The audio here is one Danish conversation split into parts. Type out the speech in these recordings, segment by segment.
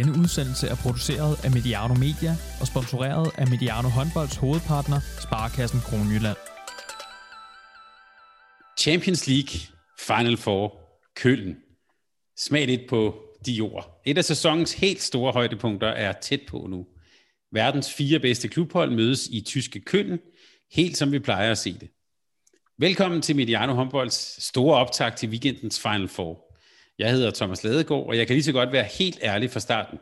Denne udsendelse er produceret af Mediano Media og sponsoreret af Mediano Håndbolds hovedpartner, Sparkassen Kronjylland. Champions League Final Four Køln. Smag lidt på de ord. Et af sæsonens helt store højdepunkter er tæt på nu. Verdens fire bedste klubhold mødes i tyske Køln, helt som vi plejer at se det. Velkommen til Mediano Håndbolds store optag til weekendens Final Four. Jeg hedder Thomas Ladegaard, og jeg kan lige så godt være helt ærlig fra starten.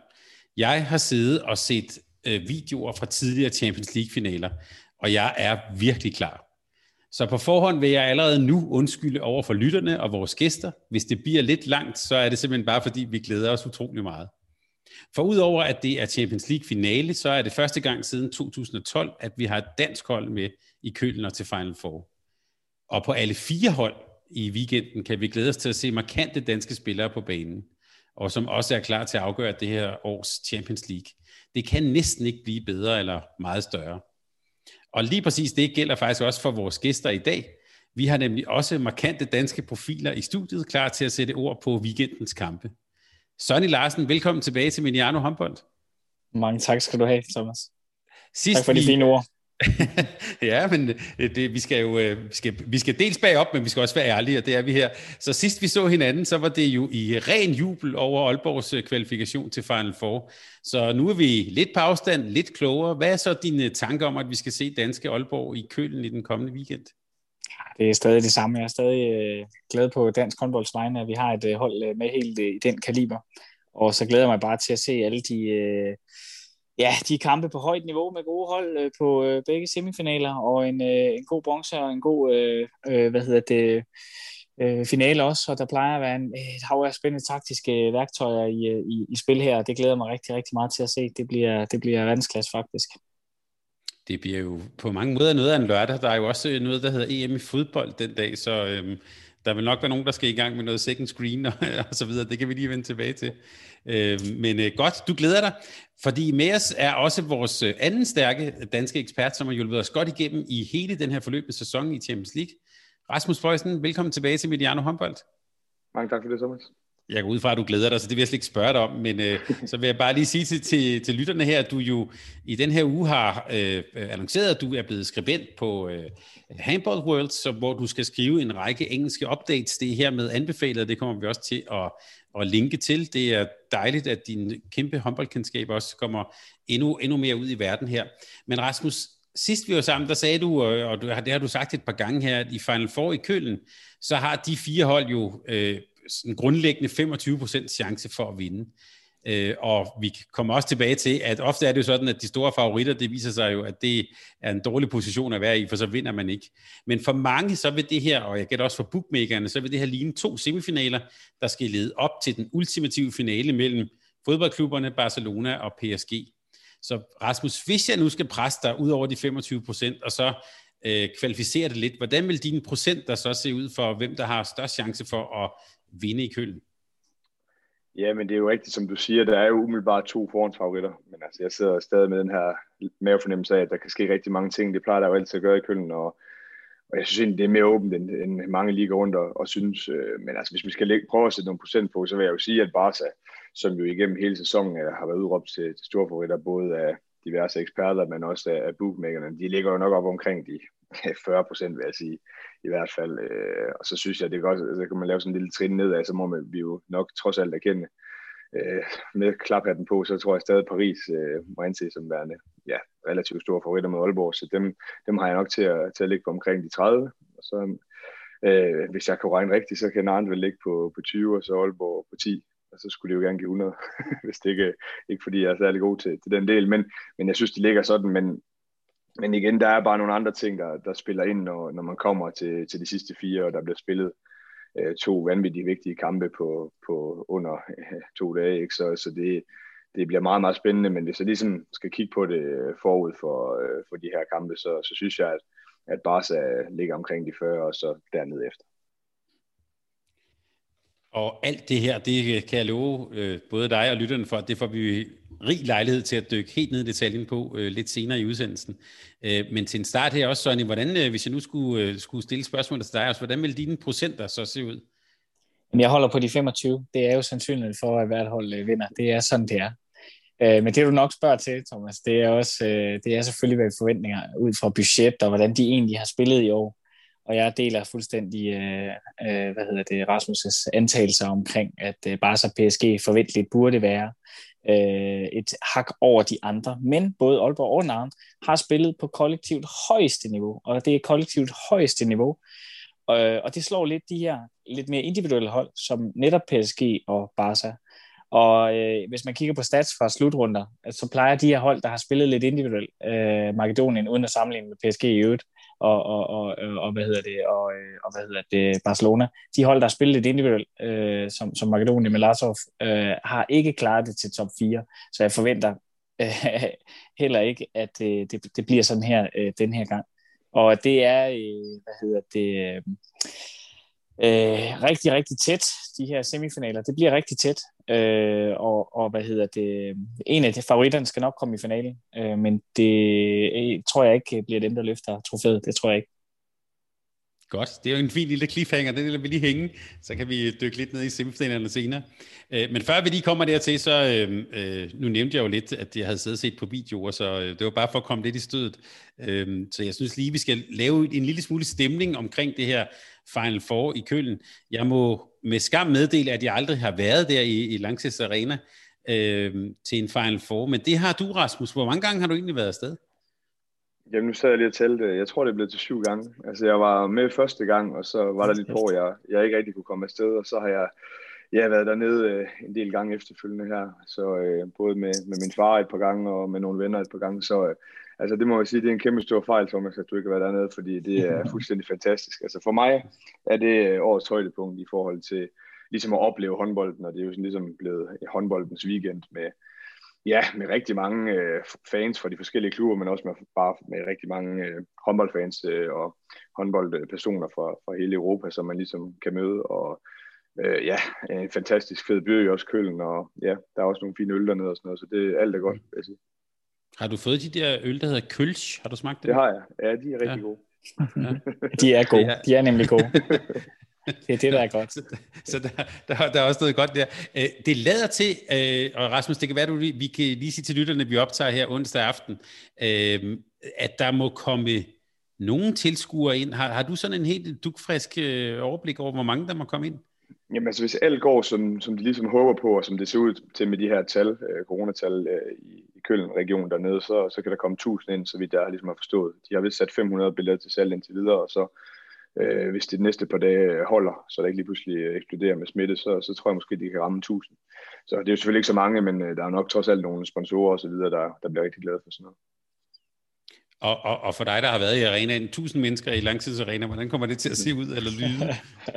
Jeg har siddet og set øh, videoer fra tidligere Champions League-finaler, og jeg er virkelig klar. Så på forhånd vil jeg allerede nu undskylde over for lytterne og vores gæster. Hvis det bliver lidt langt, så er det simpelthen bare fordi, vi glæder os utrolig meget. For udover at det er Champions League finale, så er det første gang siden 2012, at vi har et dansk hold med i kølen og til Final Four. Og på alle fire hold i weekenden kan vi glæde os til at se markante danske spillere på banen, og som også er klar til at afgøre det her års Champions League. Det kan næsten ikke blive bedre eller meget større. Og lige præcis det gælder faktisk også for vores gæster i dag. Vi har nemlig også markante danske profiler i studiet, klar til at sætte ord på weekendens kampe. Sonny Larsen, velkommen tilbage til Miniano Håndbold. Mange tak skal du have, Thomas. Sidst tak for de fine ord. ja, men øh, det, vi skal jo øh, vi skal, vi skal dels bag op, men vi skal også være ærlige, og det er vi her. Så sidst vi så hinanden, så var det jo i ren jubel over Aalborgs øh, kvalifikation til Final Four. Så nu er vi lidt på afstand, lidt klogere. Hvad er så dine tanker om, at vi skal se danske Aalborg i Kølen i den kommende weekend? Det er stadig det samme. Jeg er stadig glad på dansk håndbolds vegne, at vi har et hold med helt i den kaliber. Og så glæder jeg mig bare til at se alle de... Ja, de kampe på højt niveau med gode hold øh, på øh, begge semifinaler, og en, øh, en god bronze og en god, øh, øh, hvad hedder det, øh, finale også, og der plejer at være en, et hav af spændende taktiske øh, værktøjer i, øh, i, i spil her, og det glæder mig rigtig, rigtig meget til at se. Det bliver, det bliver verdensklasse faktisk. Det bliver jo på mange måder noget af en lørdag. Der er jo også noget, der hedder EM i fodbold den dag, så øhm, der vil nok være nogen, der skal i gang med noget second screen og, og så videre. Det kan vi lige vende tilbage til. Øh, men øh, godt, du glæder dig, fordi med os er også vores øh, anden stærke danske ekspert, som har hjulpet os godt igennem i hele den her forløbende sæson i Champions League. Rasmus Føjsen, velkommen tilbage til Mediano Håndbold. Mange tak for det, Thomas. Jeg går ud fra, at du glæder dig, så det vil jeg slet ikke spørge dig om, men øh, så vil jeg bare lige sige til, til, til lytterne her, at du jo i den her uge har øh, annonceret, at du er blevet skribent på øh, Handball World, så, hvor du skal skrive en række engelske updates. Det er her med anbefalet, det kommer vi også til at, at linke til. Det er dejligt, at din kæmpe håndboldkendskab også kommer endnu, endnu mere ud i verden her. Men Rasmus, sidst vi var sammen, der sagde du, øh, og det har du sagt et par gange her, at i Final Four i Køln, så har de fire hold jo øh, sådan grundlæggende 25% chance for at vinde. Øh, og vi kommer også tilbage til, at ofte er det jo sådan, at de store favoritter, det viser sig jo, at det er en dårlig position at være i, for så vinder man ikke. Men for mange, så vil det her, og jeg gætter også for bookmakerne, så vil det her ligne to semifinaler, der skal lede op til den ultimative finale mellem fodboldklubberne Barcelona og PSG. Så Rasmus, hvis jeg nu skal presse dig ud over de 25 procent, og så øh, kvalificere det lidt, hvordan vil dine procenter så se ud for, hvem der har størst chance for at vinde i kølen? Ja, men det er jo rigtigt, som du siger, der er jo umiddelbart to forhåndsfavoritter, men altså, jeg sidder stadig med den her mavefornemmelse af, at der kan ske rigtig mange ting. Det plejer der jo altid at gøre i Køln, og, og jeg synes egentlig, det er mere åbent, end, end mange ligger rundt og, og synes. Øh, men altså, hvis vi skal lægge, prøve at sætte nogle procent på, så vil jeg jo sige, at Barca, som jo igennem hele sæsonen øh, har været udråbt til, til store favoritter, både af diverse eksperter, men også af, af bookmakerne, de ligger jo nok op omkring de 40 procent, vil jeg sige i hvert fald. Øh, og så synes jeg, det er godt, så kan man lave sådan en lille trin nedad, så må man, vi jo nok trods alt erkende, øh, med klaphatten på, så tror jeg stadig, at Paris øh, må anses som værende ja, relativt store favoritter med Aalborg, så dem, dem har jeg nok til at, til at ligge på omkring de 30. Og så, øh, hvis jeg kan regne rigtigt, så kan Narnt vel ligge på, på 20, og så Aalborg på 10 og så skulle de jo gerne give 100, hvis det ikke, ikke fordi jeg er særlig god til, til den del, men, men jeg synes, det ligger sådan, men, men igen, der er bare nogle andre ting, der, der spiller ind, når, når man kommer til, til de sidste fire, og der bliver spillet øh, to vanvittigt vigtige kampe på, på under øh, to dage. Ikke? Så, så det, det bliver meget, meget spændende, men hvis jeg ligesom skal kigge på det øh, forud for, øh, for de her kampe, så, så synes jeg, at, at Barca ligger omkring de 40, og så dernede efter. Og alt det her, det kan jeg love øh, både dig og lytterne for, at det får vi rig lejlighed til at dykke helt ned i detaljen på øh, lidt senere i udsendelsen. Øh, men til en start her også, Sonny, hvordan, øh, hvis jeg nu skulle, øh, skulle stille spørgsmål til dig også, hvordan vil dine procenter så se ud? Jeg holder på de 25. Det er jo sandsynligt for, at hvert hold øh, vinder. Det er sådan, det er. Øh, men det du nok spørger til, Thomas, det er også øh, det er selvfølgelig hvad forventninger ud fra budget og hvordan de egentlig har spillet i år. Og jeg deler fuldstændig øh, øh, hvad hedder det, Rasmus' antagelser omkring, at øh, Barca PSG forventeligt burde være øh, et hak over de andre. Men både Aalborg og Narn har spillet på kollektivt højeste niveau, og det er kollektivt højeste niveau. Øh, og det slår lidt de her lidt mere individuelle hold, som netop PSG og Barca. Og øh, hvis man kigger på stats fra slutrunder, så plejer de her hold, der har spillet lidt individuelt, øh, Makedonien, uden at sammenligne med PSG i øvrigt, og, og, og, øh, og, hvad hedder det, og, øh, og hvad hedder det, Barcelona, de hold, der har spillet lidt individuelt, øh, som, som Makedonien med Larsov, øh, har ikke klaret det til top 4. Så jeg forventer øh, heller ikke, at øh, det, det bliver sådan her øh, den her gang. Og det er, øh, hvad hedder det, øh, øh, rigtig, rigtig tæt, de her semifinaler. Det bliver rigtig tæt, øh, og, og hvad hedder det, en af de favoritterne skal nok komme i finalen, øh, men det øh, tror jeg ikke øh, bliver dem, der løfter trofæet. Det tror jeg ikke. Godt, det er jo en fin lille cliffhanger, den lader vi lige hænge, så kan vi dykke lidt ned i semifinalerne senere. Øh, men før vi lige kommer dertil, så øh, øh, nu nævnte jeg jo lidt, at jeg havde siddet og set på videoer, så øh, det var bare for at komme lidt i stødet. Øh, så jeg synes lige, vi skal lave en lille smule stemning omkring det her Final Four i Køln. Jeg må med skam meddele, at jeg aldrig har været der i, i Langsæs Arena øh, til en Final Four, men det har du, Rasmus. Hvor mange gange har du egentlig været afsted? Jamen, nu sad jeg lige og talte. Jeg tror, det blev til syv gange. Altså, jeg var med første gang, og så var der lidt på, jeg, jeg ikke rigtig kunne komme afsted, og så har jeg, jeg har været dernede øh, en del gange efterfølgende her. Så øh, både med, med min far et par gange, og med nogle venner et par gange, så øh, altså, det må jeg sige, det er en kæmpe stor fejl, Thomas, at du ikke har været dernede, fordi det er fuldstændig fantastisk. Altså, for mig er det øh, årets højdepunkt i forhold til ligesom at opleve håndbolden, og det er jo sådan ligesom blevet håndboldens weekend med, ja, med rigtig mange øh, fans fra de forskellige klubber, men også med, bare med rigtig mange øh, håndboldfans øh, og håndboldpersoner fra, fra hele Europa, som man ligesom kan møde. Og øh, ja, en fantastisk fed by i også Køln, og ja, der er også nogle fine øl dernede og sådan noget, så det alt er godt, vil jeg sige. Har du fået de der øl, der hedder Kølsch? Har du smagt det? Det har jeg. Ja, de er rigtig ja. gode. Ja. de er gode. De er nemlig gode. Det er det, der er godt. så, så der, der, der er også noget godt der. Øh, det lader til, øh, og Rasmus, det kan være, du, vi kan lige sige til lytterne, vi optager her onsdag aften, øh, at der må komme nogle tilskuere ind. Har, har du sådan en helt dugfrisk overblik over, hvor mange der må komme ind? Jamen altså, hvis alt går, som, som de ligesom håber på, og som det ser ud til med de her tal, øh, coronatal øh, i, i Køln-regionen dernede, så, så kan der komme 1000 ind, så vidt jeg ligesom har forstået. De har vist sat 500 billetter til salg indtil videre, og så øh, hvis det næste par dage holder, så der ikke lige pludselig øh, eksploderer med smitte, så, så tror jeg måske, de kan ramme 1000. Så det er jo selvfølgelig ikke så mange, men øh, der er nok trods alt nogle sponsorer og så videre, der, der bliver rigtig glade for sådan noget. Og, og, og for dig, der har været i arenaen, 1000 mennesker i langtidsarena, hvordan kommer det til at se ud eller lyde?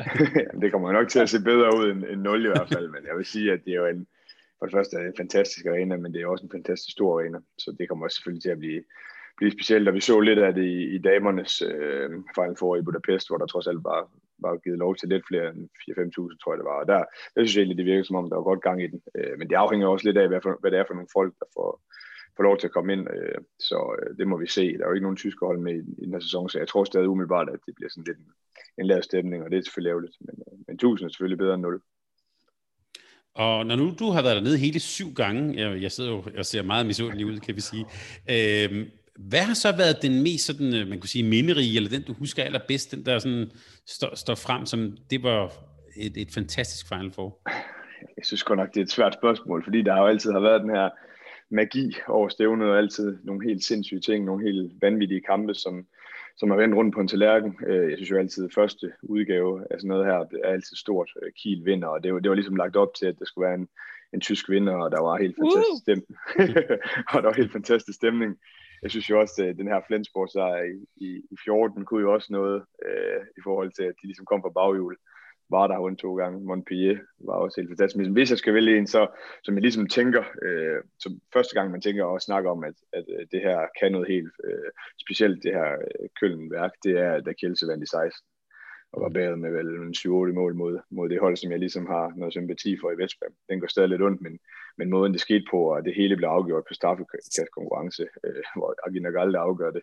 det kommer nok til at se bedre ud end, end 0 i hvert fald, men jeg vil sige, at det er jo en, for det første er det en fantastisk arena, men det er også en fantastisk stor arena, så det kommer også selvfølgelig til at blive, blive specielt, og vi så lidt af det i, i damernes øh, Final Four i Budapest, hvor der trods alt var, var givet lov til lidt flere end 4-5.000, tror jeg det var, og der, der synes jeg egentlig, det virker som om, der var godt gang i den, øh, men det afhænger også lidt af, hvad, for, hvad det er for nogle folk, der får, får lov til at komme ind, øh, så øh, det må vi se. Der er jo ikke nogen tyske hold med i, i den her sæson, så jeg tror stadig umiddelbart, at det bliver sådan lidt en, en lav stemning, og det er selvfølgelig ærgerligt, men, øh, men 1000 er selvfølgelig bedre end 0. Og når nu du har været dernede hele syv gange, jeg, jeg sidder jo og ser meget misundelig ud, kan vi sige, øh, hvad har så været den mest sådan, man kunne sige, minderige, eller den du husker allerbedst, den der sådan står, står frem som, det var et, et fantastisk Final Four? Jeg synes godt nok, det er et svært spørgsmål, fordi der har jo altid har været den her magi over stævnet, og altid nogle helt sindssyge ting, nogle helt vanvittige kampe, som, som har vendt rundt på en tallerken. Øh, jeg synes jo altid, at første udgave af sådan noget her det er altid stort. Øh, Kiel vinder, og det var, det var ligesom lagt op til, at der skulle være en, en tysk vinder, og der var helt fantastisk stemning. og der var helt fantastisk stemning. Jeg synes jo også, at den her Flensborg sejr i, i, i 14 kunne jo også noget øh, i forhold til, at de ligesom kom fra baghjul. Var der rundt to gange. Montpellier var også helt fantastisk. Men hvis jeg skal vælge en, så som jeg ligesom tænker, øh, som første gang man tænker og snakker om, at, at det her kan noget helt øh, specielt, det her øh, Køln-værk, det er, da Kielse vandt i 16 og var bagud med vel en 7-8 mål mod, mod det hold, som jeg ligesom har noget sympati for i Vestbrem. Den går stadig lidt ondt, men, men måden det skete på, og det hele blev afgjort på straffekastkonkurrence, øh, hvor Agina Galde afgør det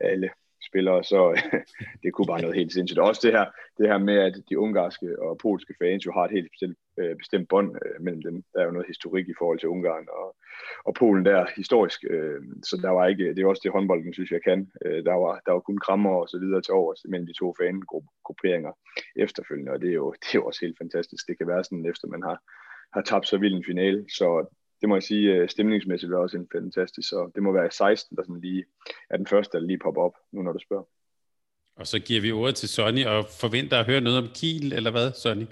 alle spillere, så det kunne bare noget helt sindssygt. Også det her, det her med, at de ungarske og polske fans jo har et helt bestemt, øh, bestemt bånd øh, mellem dem. Der er jo noget historik i forhold til Ungarn og, og Polen der historisk, øh, så der var ikke, det er også det håndbolden, synes jeg kan. Øh, der, var, der var kun krammer og så videre til overs mellem de to fangrupperinger efterfølgende, og det er, jo, det er jo også helt fantastisk. Det kan være sådan, efter man har, har tabt så vild en finale, så det må jeg sige, øh, stemningsmæssigt var også en fantastisk, så det må være 16, der sådan lige er den første, der lige popper op, nu når du spørger. Og så giver vi ordet til Sonny og forventer at høre noget om Kiel, eller hvad, Sonny?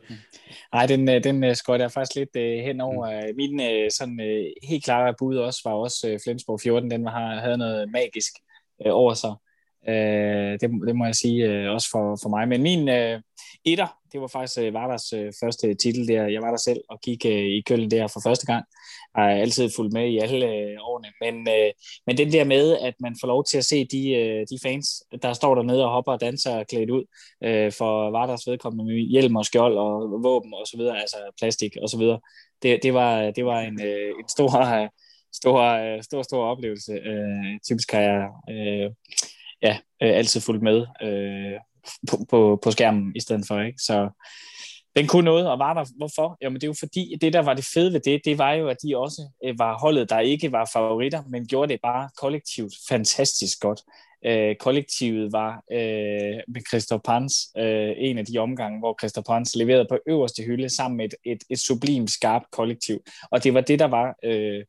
Nej, den, øh, den øh, skøjte jeg faktisk lidt uh, hen over. Mm. Min sådan, helt klare bud også var også uh, Flensborg 14. Den var, havde noget magisk over sig. Øh, det, det må jeg sige øh, også for, for mig. Men min øh, etter, det var faktisk øh, Varders øh, første titel der. Jeg var der selv og gik øh, i Køln der for første gang Jeg har altid fulgt med i alle øh, årene. Men, øh, men den der med, at man får lov til at se de, øh, de fans, der står dernede og hopper og danser klædt ud øh, for Varders vedkommende med hjelm og skjold og våben og så videre, altså plastik og så videre. Det, det, var, det var en, øh, en stor, stor, øh, stor, stor oplevelse. Øh, typisk har jeg øh, ja, øh, altid fulgt med øh, på, på, på skærmen i stedet for. Ikke? Så den kunne noget, og var der, hvorfor? Jamen det er jo fordi, det der var det fede ved det, det var jo, at de også øh, var holdet, der ikke var favoritter, men gjorde det bare kollektivt fantastisk godt. Øh, kollektivet var øh, med Christoph Pans, øh, en af de omgange, hvor Christoph Pans leverede på øverste hylde sammen med et, et, et sublimt skarpt kollektiv. Og det var det, der var... Øh,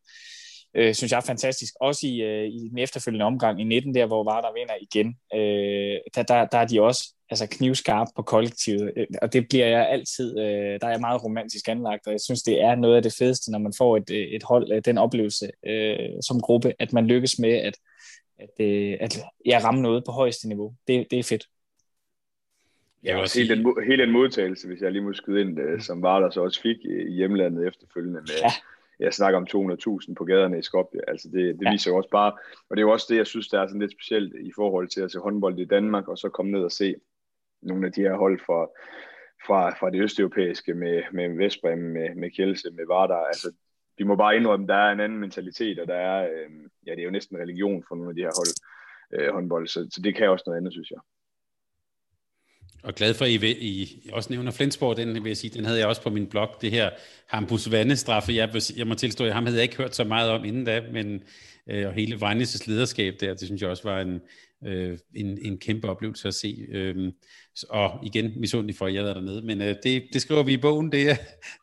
øh, synes jeg er fantastisk. Også i, øh, i den efterfølgende omgang i 19, der hvor var der vinder igen, øh, der, der, der er de også altså knivskarp på kollektivet, øh, og det bliver jeg altid, øh, der er jeg meget romantisk anlagt, og jeg synes, det er noget af det fedeste, når man får et, øh, et hold, øh, den oplevelse øh, som gruppe, at man lykkes med at, at, øh, at ja, ramme noget på højeste niveau. Det, det er fedt. Ja, også hele, den, hele den modtagelse, hvis jeg lige må skyde ind, øh, som var der så også fik i hjemlandet efterfølgende med, ja jeg snakker om 200.000 på gaderne i Skopje. Altså det, det ja. viser jo også bare, og det er jo også det, jeg synes, der er sådan lidt specielt i forhold til at se håndbold i Danmark, og så komme ned og se nogle af de her hold fra, fra, fra det østeuropæiske med, med Vestbrem, med, med Kjelse, med Vardar. Altså, vi må bare indrømme, at der er en anden mentalitet, og der er, øh, ja, det er jo næsten religion for nogle af de her hold, øh, håndbold, så, så det kan også noget andet, synes jeg. Og glad for, at I, I også nævner Flensborg, den vil jeg sige, den havde jeg også på min blog, det her Hampus Vandestraffe. Jeg, jeg må tilstå, at ham havde jeg ikke hørt så meget om inden da, men øh, og hele Vandes' lederskab der, det synes jeg også var en, øh, en, en kæmpe oplevelse at se. Øh, og igen, misundelig for, at jeg er dernede, men øh, det, det skriver vi i bogen, det er,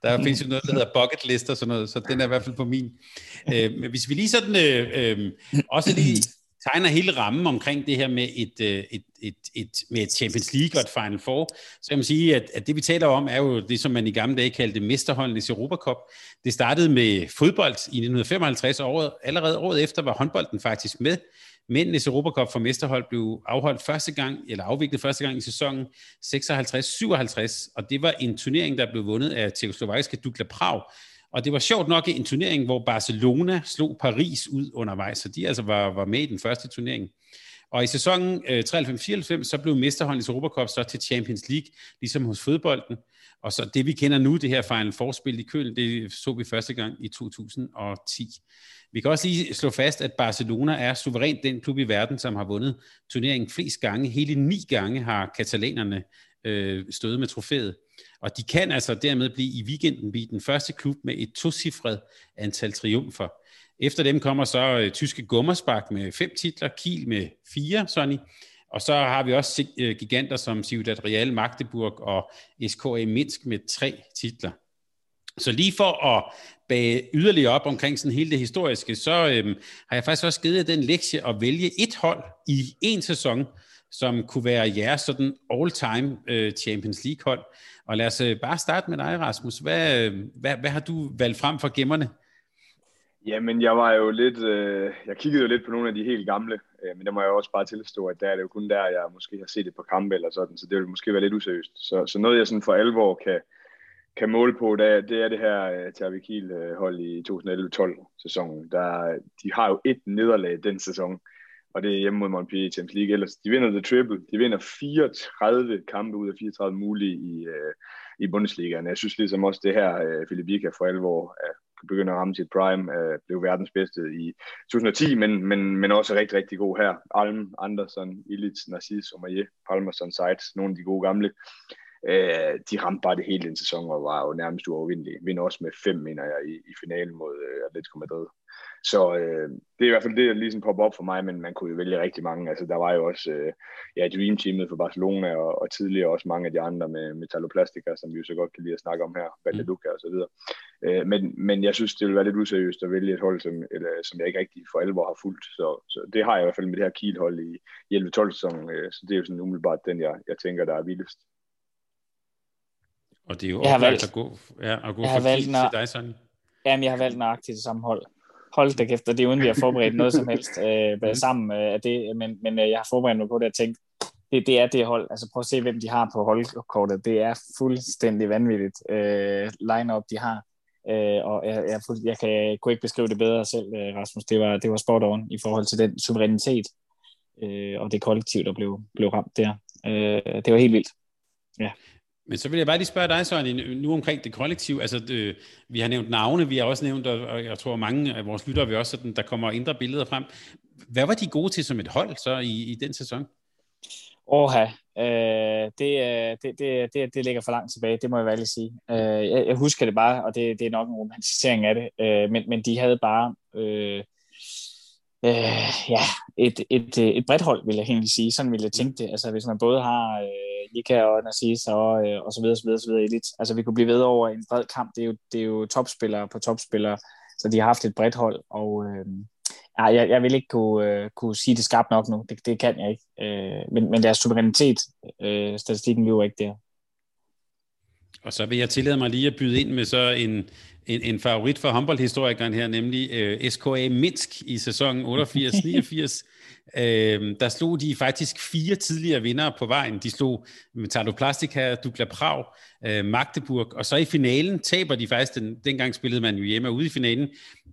der findes jo noget, der hedder bucket list og sådan noget, så den er i hvert fald på min. Øh, men hvis vi lige sådan, øh, øh, også lige tegner hele rammen omkring det her med et, øh, et, et, et, med et Champions League og et Final Four, så kan man sige, at, at det vi taler om er jo det, som man i gamle dage kaldte mesterholdenes Europacup. Det startede med fodbold i 1955, og året, allerede året efter var håndbolden faktisk med. Mændenes Europacup for mesterhold blev afholdt første gang, eller afviklet første gang i sæsonen 56-57, og det var en turnering, der blev vundet af tjekoslovakiske Dukla Prag, og det var sjovt nok en turnering, hvor Barcelona slog Paris ud undervejs, så de altså var, var med i den første turnering. Og i sæsonen øh, 93-94, så blev mesterholdenes Europacup så til Champions League, ligesom hos fodbolden. Og så det, vi kender nu, det her Final Four-spil i Køln, det så vi første gang i 2010. Vi kan også lige slå fast, at Barcelona er suverænt den klub i verden, som har vundet turneringen flest gange. Hele ni gange har katalanerne øh, støde med trofæet. Og de kan altså dermed blive i weekenden blive den første klub med et tocifret antal triumfer. Efter dem kommer så øh, tyske Gummersbach med fem titler, Kiel med fire, Sonny. Og så har vi også øh, giganter som Ciudad Real, Magdeburg og SKA Minsk med tre titler. Så lige for at bage yderligere op omkring sådan hele det historiske, så øhm, har jeg faktisk også givet den lektie at vælge et hold i en sæson, som kunne være jeres sådan all-time øh, Champions League hold. Og lad os øh, bare starte med dig, Rasmus. Hvad, øh, hvad, hvad har du valgt frem for gemmerne? Jamen, jeg var jo lidt, øh, jeg kiggede jo lidt på nogle af de helt gamle, øh, men der må jeg også bare tilstå, at der er det jo kun der, jeg måske har set det på kampe eller sådan, så det ville måske være lidt useriøst. Så, så noget, jeg sådan for alvor kan, kan måle på, det er det, er det her øh, Tervi Kiel øh, hold i 2011-12 sæsonen. Der, de har jo et nederlag den sæson, og det er hjemme mod Montpellier i Champions League. Ellers, de vinder the triple. De vinder 34 kampe ud af 34 mulige i, øh, i Bundesligaen. Jeg synes ligesom også det her, øh, Philip Vika for alvor øh, begynder at ramme sit prime, øh, blev verdens bedste i 2010, men, men, men også rigtig, rigtig god her. Alm, Andersen, Illich, Narcis, Omaye, Palmerson, Seitz, nogle af de gode gamle. Øh, de ramte bare det hele den sæson og var jo nærmest uovervindelige. Vinder også med fem, mener jeg, i, i finalen mod øh, Atletico Madrid. Så øh, det er i hvert fald det, der ligesom popper op for mig, men man kunne jo vælge rigtig mange. Altså, der var jo også øh, ja, Dream Teamet for Barcelona, og, og tidligere også mange af de andre med Metalloplastica, som vi jo så godt kan lide at snakke om her, Valdeluca og så videre. Øh, men, men jeg synes, det vil være lidt useriøst at vælge et hold, som, eller, som jeg ikke rigtig for alvor har fulgt. Så, så det har jeg i hvert fald med det her Kiel-hold i, i 11-12 sæson, øh, så det er jo sådan umiddelbart den, jeg, jeg tænker, der er vildest. Og det er jo jeg valgt, at gå, ja, at gå fra Kiel til dig, sådan. Jamen, jeg har valgt nøjagtigt det samme hold hold da kæft, og det er uden vi har forberedt noget som helst øh, mm. sammen øh, af det, men, men øh, jeg har forberedt mig på det og tænkt, det, det er det hold, altså prøv at se, hvem de har på holdkortet, det er fuldstændig vanvittigt øh, line-up, de har, øh, og jeg, jeg, jeg, kan, jeg kunne ikke beskrive det bedre selv, øh, Rasmus, det var, det var spot on i forhold til den suverænitet, øh, og det kollektiv, der blev, blev ramt der. Øh, det var helt vildt. Ja. Men så vil jeg bare lige spørge dig, Søren, nu omkring det kollektiv. Altså, det, vi har nævnt navne, vi har også nævnt, og jeg tror mange af vores lyttere vil også, sådan, der kommer indre billeder frem. Hvad var de gode til som et hold så i, i den sæson? Åha, øh, det, øh, det, det, det, det ligger for langt tilbage, det må jeg lige sige. Øh, jeg, jeg husker det bare, og det, det er nok en romantisering af det, øh, men, men de havde bare øh, øh, ja, et, et, et bredt hold, vil jeg egentlig sige. Sådan vil jeg tænke det. Altså, hvis man både har øh, Lika og Narcisse og, øh, og så videre, så videre, så videre elit. Altså, vi kunne blive ved over en bred kamp. Det er jo, det er jo topspillere på topspillere, så de har haft et bredt hold, og øh, jeg, jeg vil ikke kunne, øh, kunne sige det skarpt nok nu. Det, det kan jeg ikke. Øh, men, men deres suverænitet, øh, statistikken jo ikke der. Og så vil jeg tillade mig lige at byde ind med så en, en, en favorit for håndboldhistorikeren her, nemlig øh, SKA Minsk i sæsonen 88-89 øh, der slog de faktisk fire tidligere vinder på vejen. De slog Metalloplastica, Dukla Prag, øh, Magdeburg, og så i finalen taber de faktisk, den, dengang spillede man jo hjemme ude i finalen,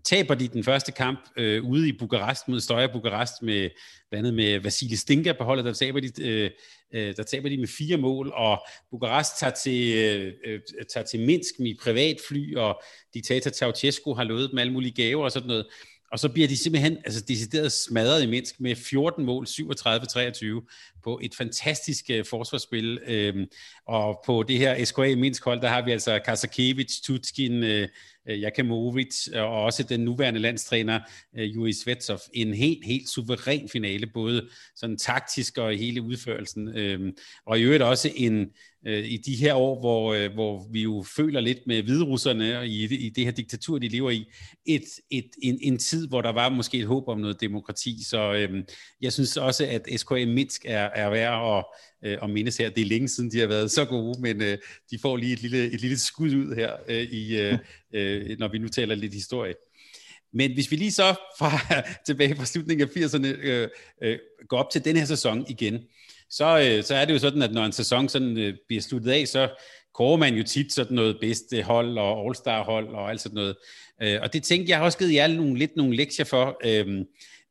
taber de den første kamp øh, ude i Bukarest mod Støjer Bukarest med blandt andet med Vasile Stinka på holdet, der taber de, øh, øh, der taber de med fire mål, og Bukarest tager til, øh, øh tager til Minsk med privatfly, og diktator Ceausescu har lovet dem alle mulige gaver og sådan noget. Og så bliver de simpelthen altså, decideret smadret i Minsk med 14 mål, 37-23 på et fantastisk uh, forsvarsspil. Øhm, og på det her SKA Minsk hold, der har vi altså Kasakevich, Tutskin, uh, øh, øh, Jakimovic og også den nuværende landstræner uh, Juri Svetsov. En helt, helt suveræn finale, både sådan taktisk og i hele udførelsen. Øhm, og i øvrigt også en, øh, i de her år, hvor, øh, hvor vi jo føler lidt med hviderusserne og i, i det her diktatur, de lever i, et, et, en, en tid, hvor der var måske et håb om noget demokrati. Så øh, jeg synes også, at SKM Minsk er, er værd at, øh, at mindes her. Det er længe siden, de har været så gode, men øh, de får lige et lille, et lille skud ud her, øh, i, øh, øh, når vi nu taler lidt historie. Men hvis vi lige så fra tilbage fra slutningen af 80'erne øh, øh, går op til den her sæson igen, så, øh, så er det jo sådan, at når en sæson sådan, øh, bliver sluttet af, så kårer man jo tit sådan noget bedste øh, hold og all-star hold og alt sådan noget. Øh, og det tænkte jeg har også givet jer nogle, lidt nogle lektier for. Øh,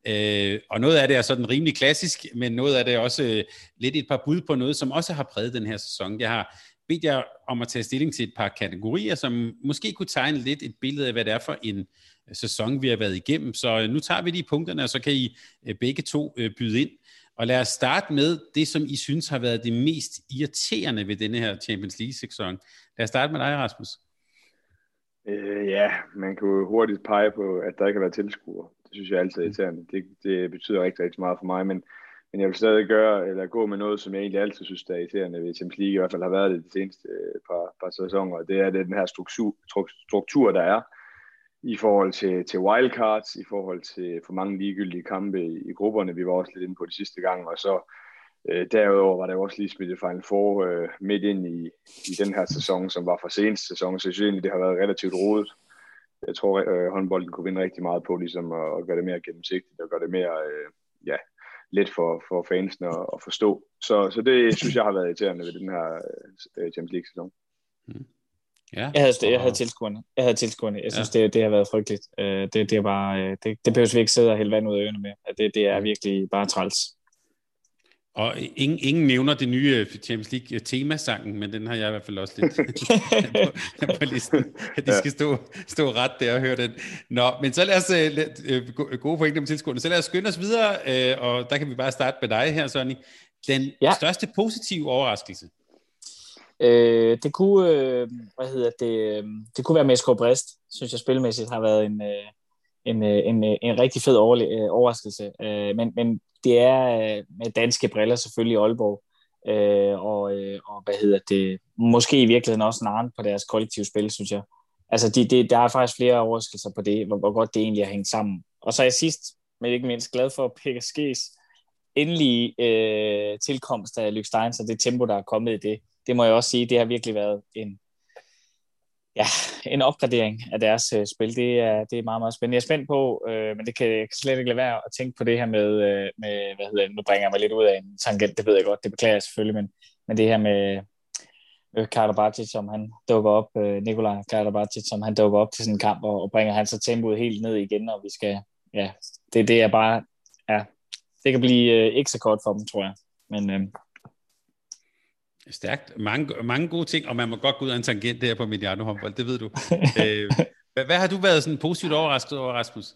Øh, og noget af det er sådan rimelig klassisk, men noget af det er også øh, lidt et par bud på noget, som også har præget den her sæson. Jeg har bedt jer om at tage stilling til et par kategorier, som måske kunne tegne lidt et billede af, hvad det er for en øh, sæson, vi har været igennem. Så øh, nu tager vi de punkterne, og så kan I begge to byde ind. Og lad os starte med det, som I synes har været det mest irriterende ved denne her Champions League-sæson. Lad os starte med dig, Rasmus. Øh, ja, man kan jo hurtigt pege på, at der ikke har været tilskuere. Det synes jeg altid er irriterende. Det, det betyder rigtig, rigtig meget for mig, men, men jeg vil stadig gøre, eller gå med noget, som jeg egentlig altid synes er irriterende ved Champions League, i hvert fald har været det de seneste øh, par, par sæsoner. Det er det, den her struktur, struktur, der er i forhold til, til wildcards, i forhold til for mange ligegyldige kampe i, i grupperne. Vi var også lidt inde på det sidste gang, og så øh, derudover var der også lige spillet Final Four øh, midt ind i, i den her sæson, som var for seneste sæson, så jeg synes egentlig, det har været relativt rodet. Jeg tror, øh, håndbolden kunne vinde rigtig meget på ligesom at, at gøre det mere gennemsigtigt og gøre det mere øh, ja, let for, for fansene at, at forstå. Så, så det synes jeg har været irriterende ved den her øh, Champions League-sæson. Mm. Ja. Jeg havde, jeg havde tilskuerne. Jeg havde tilskuerne. Jeg synes, ja. det, det har været frygteligt. Øh, det, det, er bare, øh, det, det behøver vi ikke sidde og hælde vand ud af ørerne med. Det, det er virkelig bare træls. Og ingen, ingen nævner det nye Champions League temasangen, men den har jeg i hvert fald også lidt på, på listen. At de skal stå, stå ret der og høre den. Nå, men så lad os, uh, gode pointer med tilskuerne, så lad os skynde os videre, og der kan vi bare starte med dig her, Sonny. Den ja. største positive overraskelse? Øh, det kunne, øh, hvad hedder det, øh, det kunne være Mesko Brest, synes jeg spilmæssigt har været en, øh, en, øh, en, øh, en rigtig fed overraskelse. Øh, men, men det er øh, med danske briller selvfølgelig Aalborg. Øh, og, øh, og hvad hedder det, måske i virkeligheden også Narn på deres kollektive spil, synes jeg. Altså, de, de, der er faktisk flere overraskelser på det, hvor, hvor godt det egentlig har hængt sammen. Og så er jeg sidst, men ikke mindst glad for PSG's endelige øh, tilkomst af Luke Steins og det tempo, der er kommet i det. Det må jeg også sige, det har virkelig været en, ja, en opgradering af deres øh, spil. Det er, det er meget, meget spændende. Jeg er spændt på, øh, men det kan jeg slet ikke lade være at tænke på det her med, øh, med hvad hedder det, nu bringer jeg mig lidt ud af en tangent, det ved jeg godt, det beklager jeg selvfølgelig, men, men det her med øh, Karabatic, som han dukker op, øh, Nikolaj Karabatic, som han dukker op til sådan en kamp, og, og bringer han så tempoet helt ned igen, og vi skal, ja, det, det er bare, ja, det kan blive øh, ikke så kort for dem, tror jeg. Men øh, Stærkt. Mange, mange gode ting, og man må godt gå ud af en tangent der på Mediano håndbold, det ved du. øh, hvad, hvad har du været sådan positivt overrasket over, Rasmus?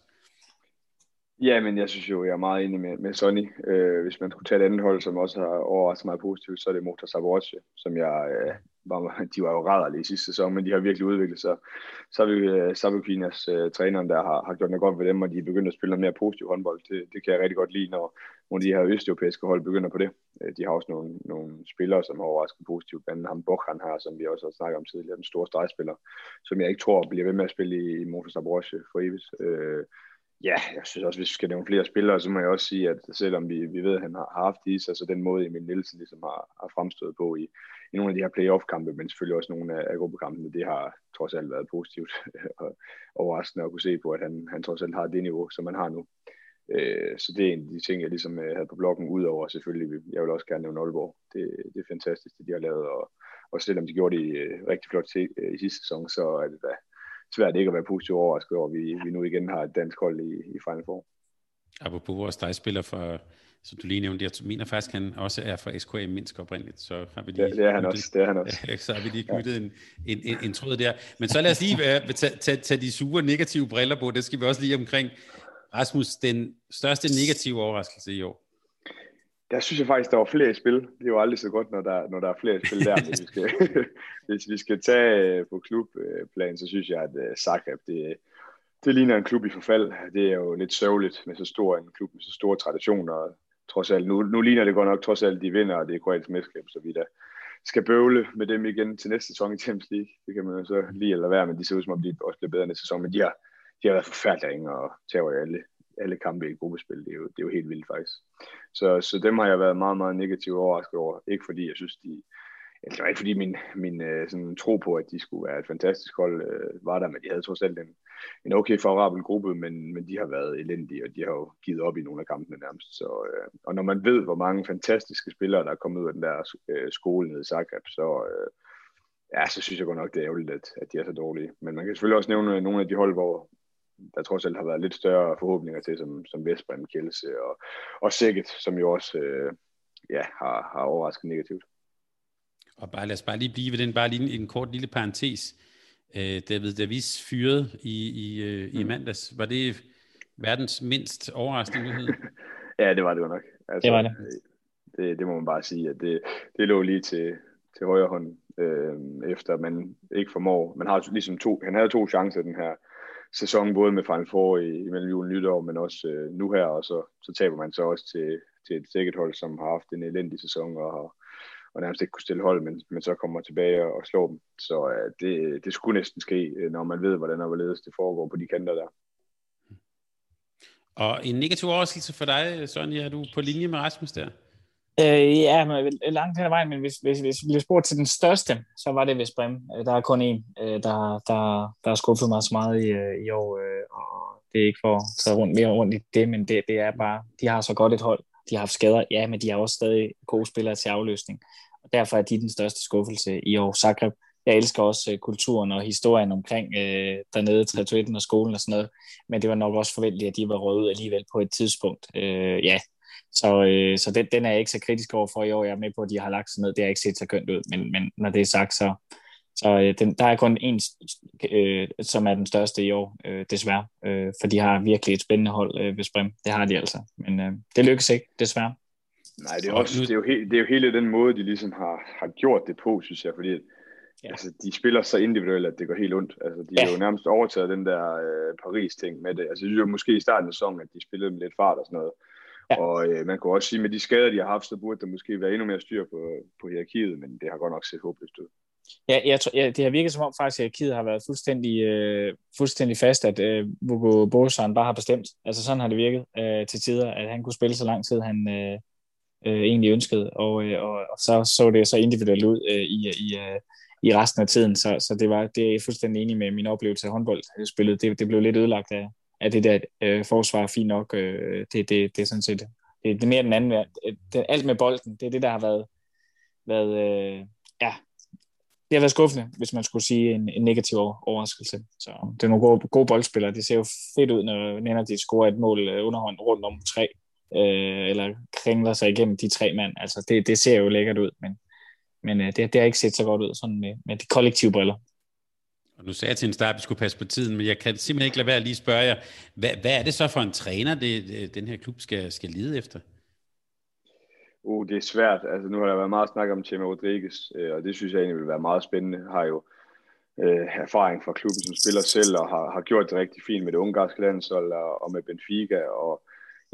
Ja, men jeg synes jo, jeg er meget enig med, med Sonny. Øh, hvis man skulle tage et andet hold, som også har overrasket mig positivt, så er det Motor Saborce, som jeg øh, var, de var jo rædderlige i sidste sæson, men de har virkelig udviklet sig. Så har vi øh, Sabukinas øh, træneren, der har, har gjort noget godt ved dem, og de er begyndt at spille noget mere positiv håndbold. Det, det kan jeg rigtig godt lide, når nogle af de her østeuropæiske hold begynder på det. Øh, de har også nogle, nogle spillere, som har overrasket positivt, blandt andet ham Bokhan her, som vi også har snakket om tidligere, den store stregspiller, som jeg ikke tror bliver ved med at spille i, i Motor for evigt. Øh, Ja, jeg synes også, hvis vi skal nævne flere spillere, så må jeg også sige, at selvom vi, vi ved, at han har haft i sig, så den måde Emil Nielsen ligesom har, har fremstået på i, i nogle af de her playoff-kampe, men selvfølgelig også nogle af, af gruppekampene, det har trods alt været positivt og overraskende at kunne se på, at han, han trods alt har det niveau, som han har nu. Øh, så det er en af de ting, jeg ligesom øh, havde på bloggen, udover selvfølgelig, jeg vil også gerne nævne Aalborg. Det, det er fantastisk, det de har lavet, og, og selvom de gjorde det øh, rigtig flot til, øh, i sidste sæson, så er det da svært ikke at være positivt overrasket over, at vi, vi nu igen har et dansk hold i, i Final Four. Apropos vores dejspiller for, som du lige nævnte, jeg mener faktisk, han også er fra SKM Minsk oprindeligt, så har vi lige... Ja, det er han også, det er han også. så har vi lige knyttet ja. en, en, en, en tråd der. Men så lad os lige uh, tage, tage, tage de sure negative briller på, det skal vi også lige omkring. Rasmus, den største negative overraskelse i år? Der synes jeg faktisk, der var flere i spil. Det er jo aldrig så godt, når der, når der er flere i spil der. hvis, vi skal, hvis vi skal tage øh, på klubplan, så synes jeg, at øh, Zagreb, det, det ligner en klub i forfald. Det er jo lidt sørgeligt med så stor en klub med så store traditioner. Trods alt, nu, nu ligner det godt nok trods alt, de vinder, og det er kroatisk mesterskab, så vi da skal bøvle med dem igen til næste sæson i Champions League. Det kan man jo så lige eller være, men de ser ud som om, de også bliver bedre næste sæson. Men de har, de har været forfærdelige og tager jo alle alle kampe i gruppespil. Det er, jo, det er jo helt vildt faktisk. Så, så dem har jeg været meget, meget negativt overrasket over. Ikke fordi jeg synes, de... Det var ikke fordi min, min øh, sådan, tro på, at de skulle være et fantastisk hold, øh, var der, men de havde trods alt en, en okay favorabel gruppe, men, men de har været elendige, og de har jo givet op i nogle af kampene nærmest. Så, øh, og når man ved, hvor mange fantastiske spillere, der er kommet ud af den der øh, skole nede i Zagreb, så, øh, ja, så synes jeg godt nok, det er ærgerligt, at, at de er så dårlige. Men man kan selvfølgelig også nævne nogle af de hold, hvor, der trods alt har været lidt større forhåbninger til, som, som Vestbrem, Kjelse og, og Sækket, som jo også øh, ja, har, har overrasket negativt. Og bare, lad os bare lige blive ved den, bare lige en, en kort lille parentes. Øh, David Davis fyret i, i, øh, mm. i mandags. Var det verdens mindst overraskende nyhed? ja, det var det jo nok. Altså, det var det. det. Det må man bare sige, at det, det lå lige til, til højre hånd, øh, efter man ikke formår. Man har ligesom to, han havde to chancer den her sæson, både med Final Four i, imellem jul og nytår, men også øh, nu her, og så, så taber man så også til, til et sikkert hold, som har haft en elendig sæson, og har og nærmest ikke kunne stille hold, men, men så kommer tilbage og, og slår dem. Så øh, det, det skulle næsten ske, øh, når man ved, hvordan og hvorledes det foregår på de kanter der. Og en negativ overraskelse for dig, Sonja, er du på linje med Rasmus der? Øh, ja, men langt hen ad vejen, men hvis, hvis, hvis vi bliver spurgt til den største, så var det Vestbrem. Øh, der er kun én, øh, der, der, der har skuffet mig så meget i, øh, i år, øh, og det er ikke for at tage rundt, mere rundt i det, men det, det er bare, de har så godt et hold. De har haft skader, ja, men de har også stadig gode spillere til afløsning. Og derfor er de den største skuffelse i år. Zagreb, jeg elsker også kulturen og historien omkring øh, dernede, Tretoetten og skolen og sådan noget, men det var nok også forventeligt, at de var røde alligevel på et tidspunkt. Øh, ja, så, øh, så den, den er jeg ikke så kritisk over for i år. Jeg er med på, at de har lagt sig ned. Det har ikke set så kønt ud, men, men når det er sagt, så, så øh, den, der er kun en, øh, som er den største i år, øh, desværre. Øh, for de har virkelig et spændende hold øh, ved Sprim. Det har de altså. Men øh, det lykkes ikke, desværre. Nej, det er, også, det, er jo he, det er jo hele den måde, de ligesom har, har gjort det på, synes jeg, fordi ja. altså, de spiller så individuelt, at det går helt ondt. Altså, de ja. har jo nærmest overtaget den der øh, Paris-ting med det. Altså, det er jo måske i starten af sæsonen, at de spillede med lidt fart og sådan noget. Ja. Og øh, man kunne også sige, at med de skader, de har haft, så burde der måske være endnu mere styr på, på hierarkiet, men det har godt nok set håbløst ud. Ja, jeg tror, ja, det har virket som om faktisk, at hierarkiet har været fuldstændig, øh, fuldstændig fast, at øh, Hugo Bosan bare har bestemt. Altså sådan har det virket øh, til tider, at han kunne spille så lang tid, han øh, øh, egentlig ønskede, og, øh, og, og så så det så individuelt ud øh, i, i, øh, i resten af tiden, så, så det var det er fuldstændig enig med min oplevelse af håndboldspillet. Det, det blev lidt ødelagt af, at det der øh, forsvar fint nok. Øh, det, det, det er sådan set det, det er mere den anden. Det, alt med bolden, det er det, der har været, været øh, ja, det har været skuffende, hvis man skulle sige en, en negativ overraskelse. Så det er nogle gode, gode boldspillere. Det ser jo fedt ud, når Nenner de scorer et mål øh, underhånd rundt om tre, øh, eller kringler sig igennem de tre mand. Altså, det, det ser jo lækkert ud, men, men øh, det, det har ikke set så godt ud sådan med, med de kollektive briller. Og nu sagde jeg til en start, at vi skulle passe på tiden, men jeg kan simpelthen ikke lade være at lige spørge jer, hvad, hvad er det så for en træner, det, den her klub skal, skal lide efter? Uh, det er svært. Altså, nu har der været meget snak om Chema Rodriguez, øh, og det synes jeg egentlig vil være meget spændende. Har jo øh, erfaring fra klubben som spiller selv, og har, har gjort det rigtig fint med det ungarske landshold og, og med Benfica, og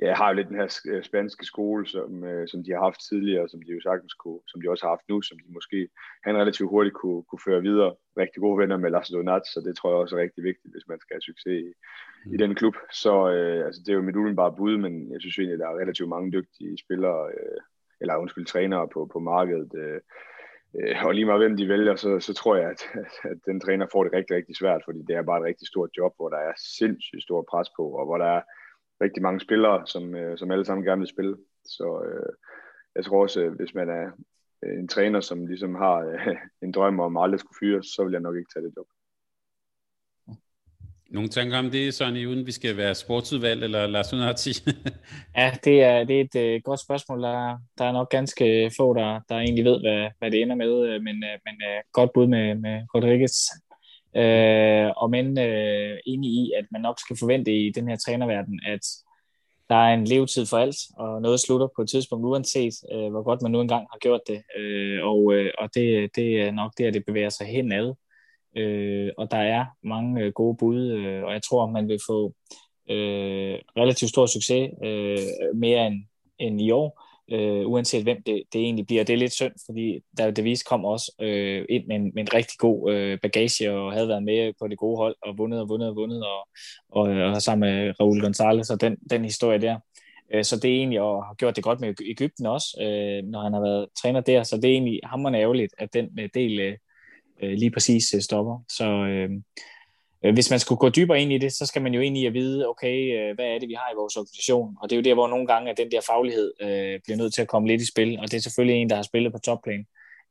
ja, har jo lidt den her øh, spanske skole, som, øh, som de har haft tidligere, som de jo sagtens kunne, som de også har haft nu, som de måske han relativt hurtigt kunne, kunne føre videre. Rigtig gode venner med Lars Donat, så det tror jeg også er rigtig vigtigt, hvis man skal have succes i, mm. i den klub. Så øh, altså, det er jo mit umiddelbare bud, men jeg synes egentlig, der er relativt mange dygtige spillere, øh, eller undskyld, trænere på, på markedet. Øh, øh, og lige meget hvem de vælger, så, så tror jeg, at, at, at den træner får det rigtig, rigtig svært, fordi det er bare et rigtig stort job, hvor der er sindssygt stor pres på, og hvor der er rigtig mange spillere, som, øh, som alle sammen gerne vil spille. Så øh, jeg tror også, hvis man er en træner, som ligesom har øh, en drøm om aldrig skulle fyres, så vil jeg nok ikke tage det job. Nogle tanker om det, Sonny, uden vi skal være sportsudvalg eller Lars Unarti? ja, det er, det er et uh, godt spørgsmål. Der, der er nok ganske få, der, der egentlig ved, hvad, hvad det ender med, øh, men, uh, men uh, godt bud med, med Rodriguez. Øh, og men øh, enig i, at man nok skal forvente i den her trænerverden, at der er en levetid for alt, og noget slutter på et tidspunkt, uanset øh, hvor godt man nu engang har gjort det. Øh, og øh, og det, det er nok der, det bevæger sig henad øh, og der er mange øh, gode bud, øh, og jeg tror, man vil få øh, relativt stor succes øh, mere end, end i år, øh, uanset hvem det, det egentlig bliver. Det er lidt synd, fordi der Davis kom også øh, ind med en, med en rigtig god øh, bagage og havde været med på det gode hold og vundet og vundet og vundet og, og, øh, og sammen med Raul Gonzalez og den, den historie der. Øh, så det er egentlig, og har gjort det godt med Ægypten også, øh, når han har været træner der, så det er egentlig hammerende ærgerligt, at den øh, del øh, øh, lige præcis stopper. Så øh, Øh, hvis man skulle gå dybere ind i det, så skal man jo ind i at vide, okay, øh, hvad er det, vi har i vores organisation? Og det er jo der, hvor nogle gange at den der faglighed øh, bliver nødt til at komme lidt i spil, og det er selvfølgelig en, der har spillet på topplan.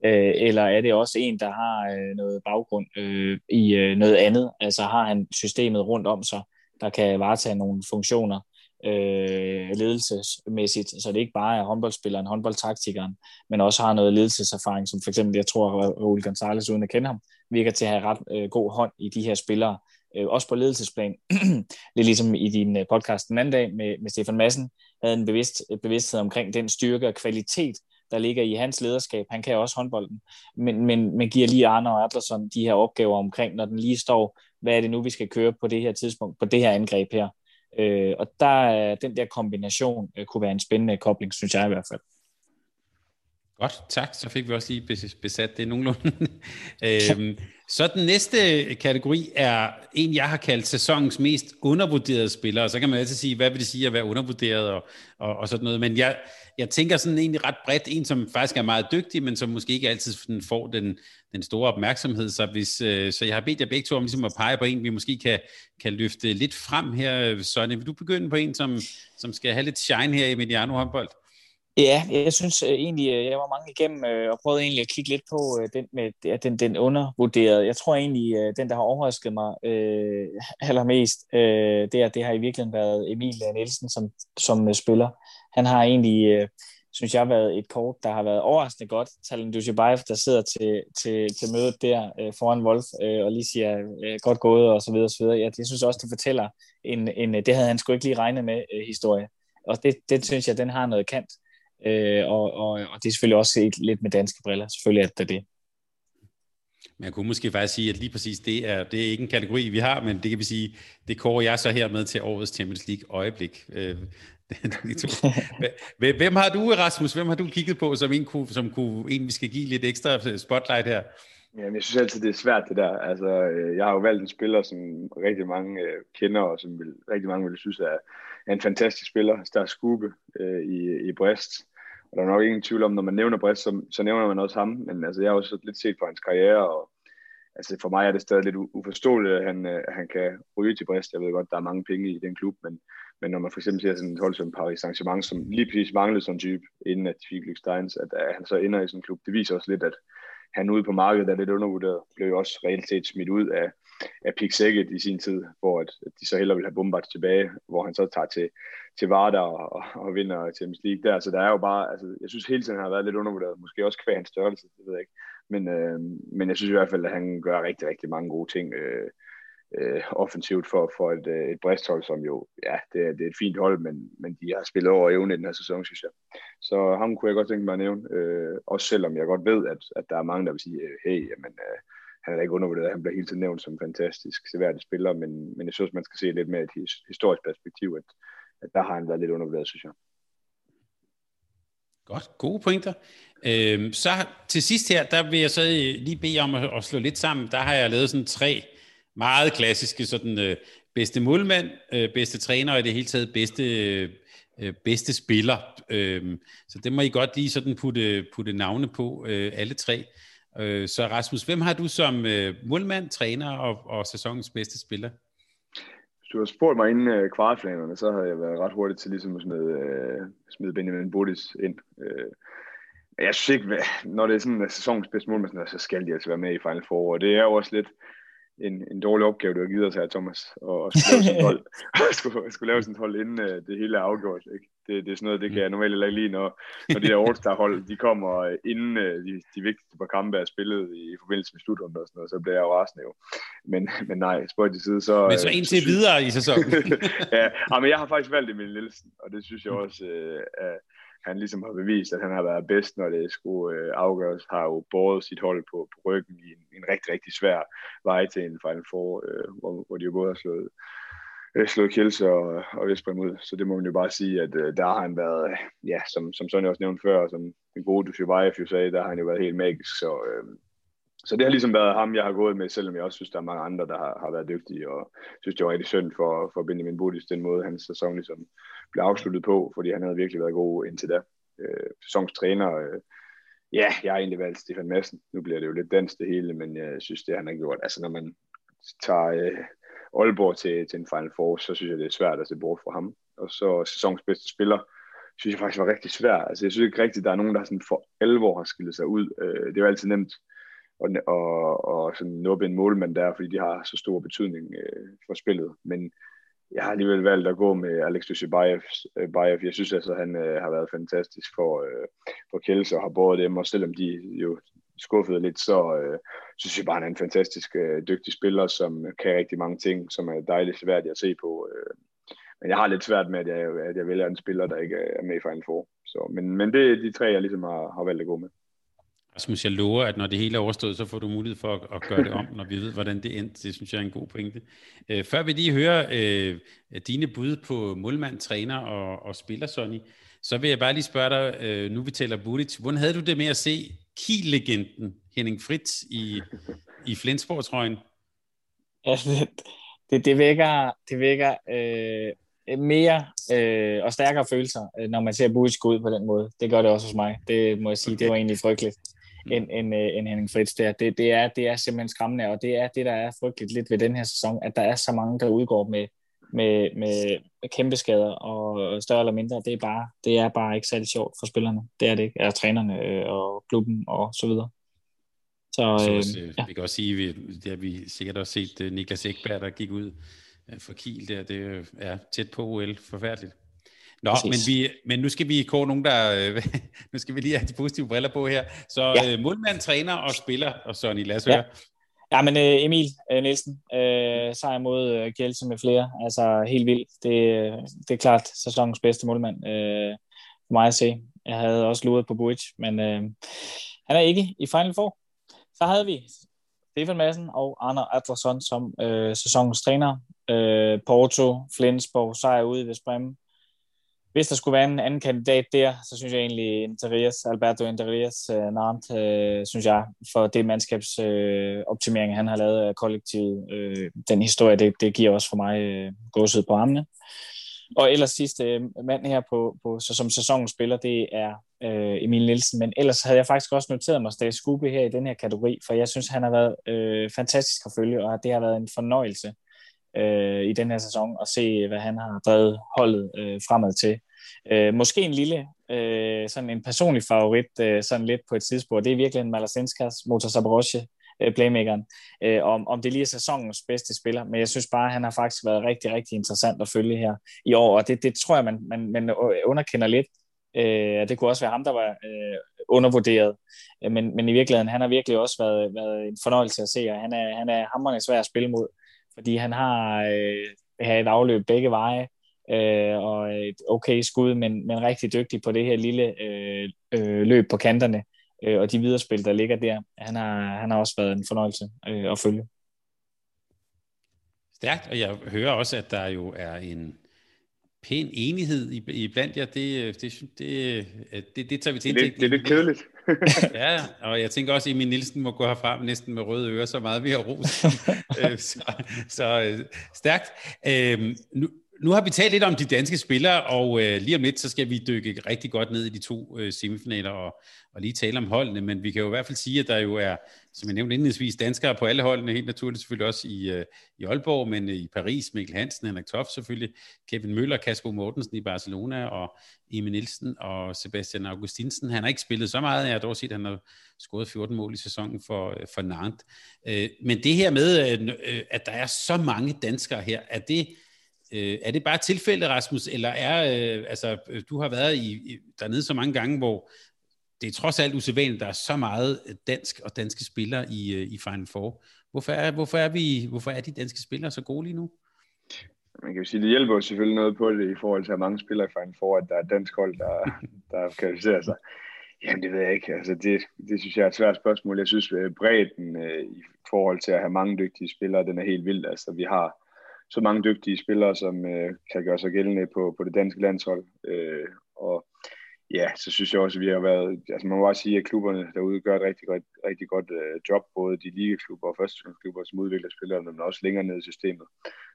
Øh, eller er det også en, der har øh, noget baggrund øh, i øh, noget andet? Altså har han systemet rundt om sig, der kan varetage nogle funktioner, øh, ledelsesmæssigt, så det ikke bare er håndboldspilleren, håndboldtaktikeren, men også har noget ledelseserfaring, som for eksempel, jeg tror, Raul Gonzalez, uden at kende ham, virker til at have ret øh, god hånd i de her spillere, øh, også på ledelsesplan. Lidt ligesom i din øh, podcast den anden dag med, med Stefan Madsen, havde en bevidst, øh, bevidsthed omkring den styrke og kvalitet, der ligger i hans lederskab. Han kan også håndbolden, men, men, men giver lige Arne og Adlerson de her opgaver omkring, når den lige står, hvad er det nu, vi skal køre på det her tidspunkt, på det her angreb her. Øh, og der den der kombination øh, kunne være en spændende kobling, synes jeg i hvert fald. Godt, tak. Så fik vi også lige besat det nogenlunde. øhm, så den næste kategori er en, jeg har kaldt sæsonens mest undervurderede spillere. Så kan man altid sige, hvad vil det sige at være undervurderet og, og, og sådan noget. Men jeg, jeg tænker sådan egentlig ret bredt, en som faktisk er meget dygtig, men som måske ikke altid får den, den store opmærksomhed. Så, hvis, øh, så jeg har bedt jer begge to om ligesom at pege på en, vi måske kan, kan løfte lidt frem her. Sonny, vil du begynde på en, som, som skal have lidt shine her i Mediano håndbold? Ja, jeg synes øh, egentlig, øh, jeg var mange igennem øh, og prøvede egentlig at kigge lidt på den med ja, den, den undervurderede. Jeg tror egentlig, den, der har overrasket mig øh, allermest, øh, det, er, det har i virkeligheden været Emil Nielsen som, som spiller. han har egentlig, øh, synes jeg, været et kort, der har været overraskende godt. Talen Dushibayev, der sidder til, til, til mødet der øh, foran Wolf øh, og lige siger øh, godt gået og så videre og så videre. Ja, jeg synes også, det fortæller en, en det havde han sgu ikke lige regnet med øh, historie. Og det, det synes jeg, den har noget kant. Øh, og, og, og det er selvfølgelig også set lidt med danske briller. Selvfølgelig er det det. Man kunne måske faktisk sige, at lige præcis det er, det er ikke en kategori, vi har, men det kan vi sige, det kårer jeg så her med til årets Champions League øjeblik. Øh, Hvem har du, Rasmus, hvem har du kigget på, som en, kunne, som kunne, en vi skal give lidt ekstra spotlight her? Jamen, jeg synes altid, det er svært det der. Altså, øh, jeg har jo valgt en spiller, som rigtig mange øh, kender, og som vil, rigtig mange vil synes er, er en fantastisk spiller. Der er Skube øh, i, i Brest. Og der er nok ingen tvivl om, når man nævner Brest, så, så nævner man også ham. Men altså, jeg har også lidt set på hans karriere, og altså, for mig er det stadig lidt uforståeligt, at han, øh, at han kan ryge til Brest. Jeg ved godt, der er mange penge i den klub, men, men når man for eksempel ser sådan et hold som Paris Saint-Germain, som lige præcis manglede sådan en type, inden at de fik Steins, at, at han så ender i sådan en klub, det viser også lidt, at han ude på markedet er lidt undervurderet. Blev jo også reelt set smidt ud af, af Pick Sækket i sin tid, hvor at, at de så hellere vil have Bombard tilbage, hvor han så tager til, til Vardar og, og, og vinder Champions League der. Så der er jo bare, altså, jeg synes hele tiden han har været lidt undervurderet. Måske også kvæg hans størrelse, det ved jeg ikke. Men, øh, men jeg synes i hvert fald, at han gør rigtig, rigtig mange gode ting. Øh, øh, offensivt for, for et, øh, et bristhold, som jo, ja, det er, det er et fint hold, men, men de har spillet over evne i den her sæson, synes jeg. Så ham kunne jeg godt tænke mig at nævne, øh, også selvom jeg godt ved, at, at der er mange, der vil sige, øh, hey, jamen, øh, han er da ikke undervurderet, han bliver hele tiden nævnt som fantastisk seværdig spiller, men, men jeg synes, man skal se lidt mere et historisk perspektiv, at, at der har han været lidt undervurderet, synes jeg. Godt, gode pointer. Øhm, så til sidst her, der vil jeg så lige bede om at, at slå lidt sammen. Der har jeg lavet sådan tre meget klassiske sådan øh, bedste målmand, øh, bedste træner og i det hele taget bedste, øh, bedste spiller. Øhm, så det må I godt lige sådan putte, putte navne på, øh, alle tre. Øh, så Rasmus, hvem har du som øh, målmand, træner og, og sæsonens bedste spiller? Hvis du har spurgt mig inden øh, kvartfinalerne, så har jeg været ret hurtigt til ligesom at smide, øh, smide Benjamin Bodis ind. Øh, jeg synes ikke, når det er sådan en sæsonens bedste målmand, så skal de altså være med i Final Four, og det er jo også lidt, en, en dårlig opgave, du har givet os her, Thomas, og, og skulle, lave sådan et hold, skulle, skulle lave sådan et hold, inden øh, det hele er afgjort. Ikke? Det, det er sådan noget, det kan jeg normalt ikke lide, når, når de der All-Star-hold, de kommer uh, inden uh, de, de vigtigste par kampe er spillet i, forbindelse med slutrunden og sådan noget, så bliver jeg jo rasende jo. Men, men nej, spøj til side, så... Men så en til videre i sæsonen. ja, men jeg har faktisk valgt Emil Nielsen, og det synes jeg også uh, er han ligesom har bevist, at han har været bedst, når det skulle øh, afgøres, har jo båret sit hold på, på ryggen i en, en rigtig, rigtig svær vej til en Final Four, øh, hvor, hvor de jo både har slået, øh, Øh, slået Kjelse og, og Vestbrem ud. Så det må man jo bare sige, at øh, der har han været, ja, som, som Sonja også nævnte før, som den gode Dushibayev jo sagde, der har han jo været helt magisk. Så, øh, så det har ligesom været ham, jeg har gået med, selvom jeg også synes, der er mange andre, der har, har været dygtige, og synes, det var rigtig synd for, for Benjamin Budis, den måde, hans sæson ligesom blev afsluttet på, fordi han havde virkelig været god indtil da. Øh, sæsonstræner, øh, ja, jeg har egentlig valgt Stefan Madsen. Nu bliver det jo lidt dansk det hele, men jeg synes, det han har gjort, altså når man tager øh, Aalborg til, til en Final Four, så synes jeg, det er svært at se bort fra ham. Og så sæsons bedste spiller, synes jeg faktisk var rigtig svært. Altså jeg synes ikke rigtigt, der er nogen, der sådan for alvor har skilt sig ud. Øh, det er jo altid nemt at og, og sådan nuppe en målmand der, fordi de har så stor betydning øh, for spillet. Men jeg har alligevel valgt at gå med Alex Dushibayev. Øh, jeg synes altså, han øh, har været fantastisk for, øh, for Kjelse og har båret dem, og selvom de jo skuffede lidt, så øh, synes jeg bare, han er en fantastisk øh, dygtig spiller, som kan rigtig mange ting, som er dejligt svært at se på. Øh. Men jeg har lidt svært med, at jeg, at jeg vælger en spiller, der ikke øh, er med i Final Four. Så, men, men det er de tre, jeg ligesom har, har valgt at gå med. Rasmus, jeg lover, at når det hele er overstået, så får du mulighed for at, at gøre det om, når vi ved, hvordan det endte. Det synes jeg er en god pointe. Øh, før vi lige hører øh, dine bud på målmand, træner og, og spiller, Sonny, så vil jeg bare lige spørge dig, øh, nu vi taler Budic, hvordan havde du det med at se Kiel-legenden Henning Fritz i, i Flensborg-trøjen? Ja, det, det, det vækker, det vækker øh, mere øh, og stærkere følelser, øh, når man ser Budic gå ud på den måde. Det gør det også hos mig. Det må jeg sige, det var egentlig frygteligt. Mm. end, end, øh, end Henning Fritz der. Det, det, er, det er simpelthen skræmmende, og det er det, der er frygteligt lidt ved den her sæson, at der er så mange, der udgår med, med, med kæmpe skader og større eller mindre. Det er bare, det er bare ikke særlig sjovt for spillerne. Det er det ikke. Er trænerne øh, og klubben og så videre. Så, så også, øh, ja. vi kan også sige, vi, det har vi sikkert også set Niklas Ekberg, der gik ud for Kiel der. Det er tæt på OL. Forfærdeligt. Nå, men, vi, men nu skal vi kåre nogen, der... Øh, nu skal vi lige have de positive briller på her. Så ja. øh, målmand, træner og spiller, og Sonny, lad os ja. høre. Ja, men øh, Emil øh, Nielsen, øh, sejr mod øh, Kjelse med flere, altså helt vildt. Det, øh, det er klart sæsonens bedste målmand øh, for mig at se. Jeg havde også luret på Buic, men øh, han er ikke i Final Four. Så havde vi Stefan Madsen og Arne Adlersson som øh, sæsonens træner. Øh, Porto, Flensborg, sejr ude ved Sprem. Hvis der skulle være en anden kandidat der, så synes jeg egentlig Interias, Alberto Interias, øh, Nantes, øh, synes jeg, for det mandskabsoptimering, øh, han har lavet af kollektivet. Øh, den historie, det, det giver også for mig øh, gåsød på armene. Og ellers sidste øh, mand her på, på så som sæsonens spiller, det er øh, Emil Nielsen. Men ellers havde jeg faktisk også noteret mig Stage Skube her i den her kategori, for jeg synes, han har været øh, fantastisk at følge, og det har været en fornøjelse øh, i den her sæson og se, hvad han har drevet holdet øh, fremad til. Øh, måske en lille, øh, sådan en personlig favorit, øh, sådan lidt på et tidspunkt, det er virkelig en Malasinskas, Motor Saborosje, øh, playmakeren, øh, om, om det lige er sæsonens bedste spiller, men jeg synes bare, at han har faktisk været rigtig, rigtig interessant at følge her i år, og det, det tror jeg, man, man, man underkender lidt. Øh, det kunne også være ham, der var øh, undervurderet, øh, men, men i virkeligheden, han har virkelig også været, været en fornøjelse at se, og han er, han er hammerende svær at spille mod fordi han har øh, et afløb begge veje, øh, og et okay skud, men, men rigtig dygtig på det her lille øh, øh, løb på kanterne, øh, og de viderespil, der ligger der. Han har, han har også været en fornøjelse øh, at følge. Stærkt, og jeg hører også, at der jo er en pæn enighed i, i blandt jer. Det, det, det, det, det tager vi til. Det, det er lidt kedeligt. ja, og jeg tænker også, at Emil Nielsen må gå herfra næsten med røde ører, så meget vi har ros. Øh, så, så øh, stærkt. Øhm, nu, nu har vi talt lidt om de danske spillere, og øh, lige om lidt, så skal vi dykke rigtig godt ned i de to øh, semifinaler og, og lige tale om holdene, men vi kan jo i hvert fald sige, at der jo er, som jeg nævnte indledningsvis, danskere på alle holdene, helt naturligt selvfølgelig også i, øh, i Aalborg, men øh, i Paris, Mikkel Hansen, Henrik Toft selvfølgelig, Kevin Møller, Kasper Mortensen i Barcelona, og Emil Nielsen og Sebastian Augustinsen. Han har ikke spillet så meget, jeg har dog set, at han har scoret 14 mål i sæsonen for, øh, for Nantes. Øh, men det her med, øh, øh at der er så mange danskere her, er det Øh, er det bare tilfældet, Rasmus, eller er, øh, altså, øh, du har været i, i, dernede så mange gange, hvor det er trods alt usædvanligt, der er så meget øh, dansk og danske spillere i, øh, i Final Four. Hvorfor er, hvorfor, er vi, hvorfor er de danske spillere så gode lige nu? Man kan jo sige, det hjælper jo selvfølgelig noget på det i forhold til, at mange spillere i Final Four, at der er dansk hold, der, der kvalificerer sig. Jamen, det ved jeg ikke. Altså, det, det synes jeg er et svært spørgsmål. Jeg synes, at bredden øh, i forhold til at have mange dygtige spillere, den er helt vild. Altså, vi har så mange dygtige spillere, som øh, kan gøre sig gældende på, på det danske landshold. Øh, og ja, så synes jeg også, at vi har været, altså man må bare sige, at klubberne derude gør et rigtig godt, rigtig godt øh, job, både de ligeklubber og førsteklubber, som udvikler spillerne, men også længere ned i systemet.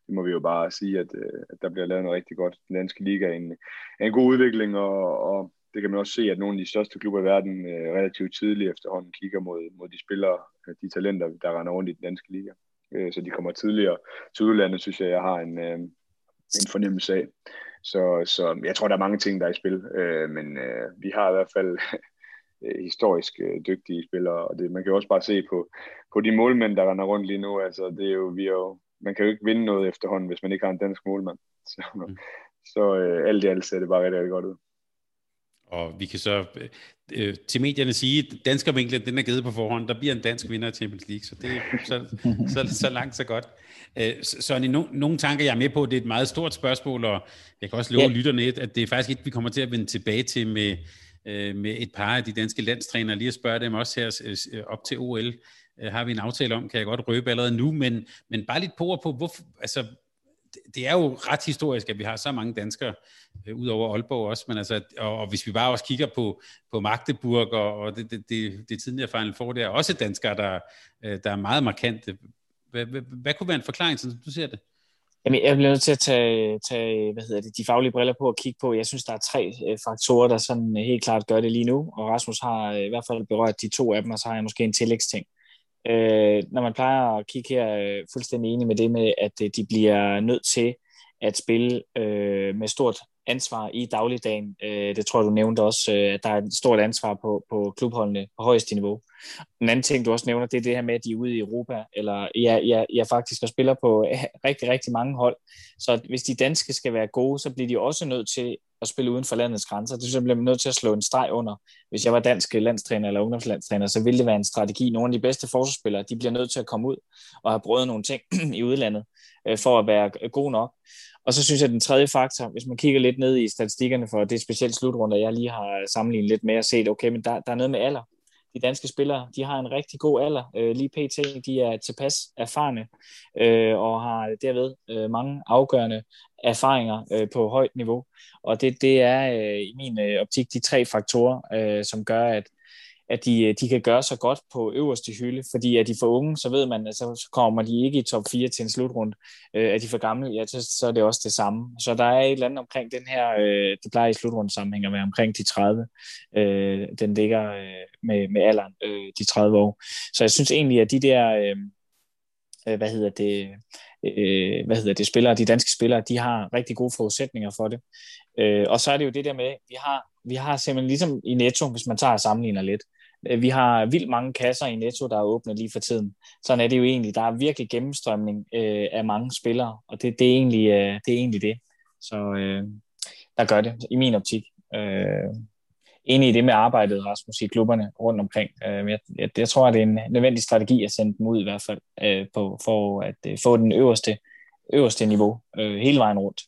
Det må vi jo bare sige, at, øh, at der bliver lavet noget rigtig godt. Den danske liga er en, er en god udvikling, og, og det kan man også se, at nogle af de største klubber i verden øh, relativt tidligt efterhånden kigger mod, mod de spillere, øh, de talenter, der render rundt i den danske liga øh, så de kommer tidligere til udlandet, synes jeg, jeg har en, øh, en fornemmelse af. Så, så jeg tror, der er mange ting, der er i spil, øh, men øh, vi har i hvert fald øh, historisk øh, dygtige spillere, og det, man kan jo også bare se på, på de målmænd, der render rundt lige nu, altså det er jo, vi er jo, man kan jo ikke vinde noget efterhånden, hvis man ikke har en dansk målmand. Så, mm. så øh, alt i alt ser det bare rigtig, rigtig godt ud. Og vi kan så øh, til medierne sige, at danskervinklen den er givet på forhånd. Der bliver en dansk vinder af Champions League, så det er så, så, så langt, så godt. Øh, så, så no, nogle tanker, jeg er med på, det er et meget stort spørgsmål, og jeg kan også love ja. lytterne, at det er faktisk et, vi kommer til at vende tilbage til med, øh, med et par af de danske landstrænere, lige at spørge dem også her øh, op til OL. Øh, har vi en aftale om, kan jeg godt røbe allerede nu, men, men bare lidt på på, hvorfor, altså, det er jo ret historisk, at vi har så mange danskere, øh, ud over Aalborg også, men altså, og, og hvis vi bare også kigger på, på Magdeburg, og, og det, det, det, det tidligere Final Four, det er også danskere, der, øh, der er meget markante. Hvad, hvad, hvad kunne være en forklaring, som du ser det? Jamen, jeg bliver nødt til at tage, tage hvad hedder det, de faglige briller på og kigge på. Jeg synes, der er tre øh, faktorer, der sådan helt klart gør det lige nu, og Rasmus har øh, i hvert fald berørt de to af dem, og så har jeg måske en tillægsting. Øh, når man plejer at kigge her, øh, fuldstændig enig med det med, at øh, de bliver nødt til at spille øh, med stort ansvar i dagligdagen. Øh, det tror jeg, du nævnte også, øh, at der er et stort ansvar på, på klubholdene på højeste niveau. En anden ting, du også nævner, det er det her med, at de er ude i Europa, eller ja, ja, ja faktisk og spiller på øh, rigtig, rigtig mange hold. Så hvis de danske skal være gode, så bliver de også nødt til at spille uden for landets grænser. Det bliver man nødt til at slå en streg under. Hvis jeg var dansk landstræner eller ungdomslandstræner, så ville det være en strategi. Nogle af de bedste forsvarsspillere, de bliver nødt til at komme ud og have prøvet nogle ting i udlandet øh, for at være god nok. Og så synes jeg, at den tredje faktor, hvis man kigger lidt ned i statistikkerne for det specielt slutrunde, jeg lige har sammenlignet lidt med at set, okay, men der, der er noget med alder. De danske spillere, de har en rigtig god alder. Øh, lige pt, de er tilpas erfarne øh, og har derved øh, mange afgørende erfaringer øh, på højt niveau. Og det, det er øh, i min øh, optik de tre faktorer, øh, som gør, at at de, øh, de kan gøre sig godt på øverste hylde, fordi at de for unge, så ved man, at så kommer de ikke i top 4 til en slutrunde. Øh, er de for gamle, ja, så, så er det også det samme. Så der er et eller andet omkring den her, øh, det plejer i slutrunde sammenhæng at være omkring de 30. Øh, den ligger øh, med, med alderen, øh, de 30 år. Så jeg synes egentlig, at de der, øh, øh, hvad hedder det, øh, hvad hedder det, spillere, de danske spillere, de har rigtig gode forudsætninger for det. Øh, og så er det jo det der med, vi har, vi har simpelthen ligesom i Netto, hvis man tager og sammenligner lidt, Øh, vi har vildt mange kasser i Netto, der er åbne lige for tiden. Sådan er det jo egentlig. Der er virkelig gennemstrømning øh, af mange spillere, og det, det, er egentlig, øh, det er egentlig det. Så øh, der gør det, i min optik. Øh, enig i det med arbejdet, Rasmus, i klubberne rundt omkring. Øh, jeg, jeg, jeg tror, at det er en nødvendig strategi at sende dem ud i hvert fald, øh, på, for at øh, få den øverste, øverste niveau øh, hele vejen rundt.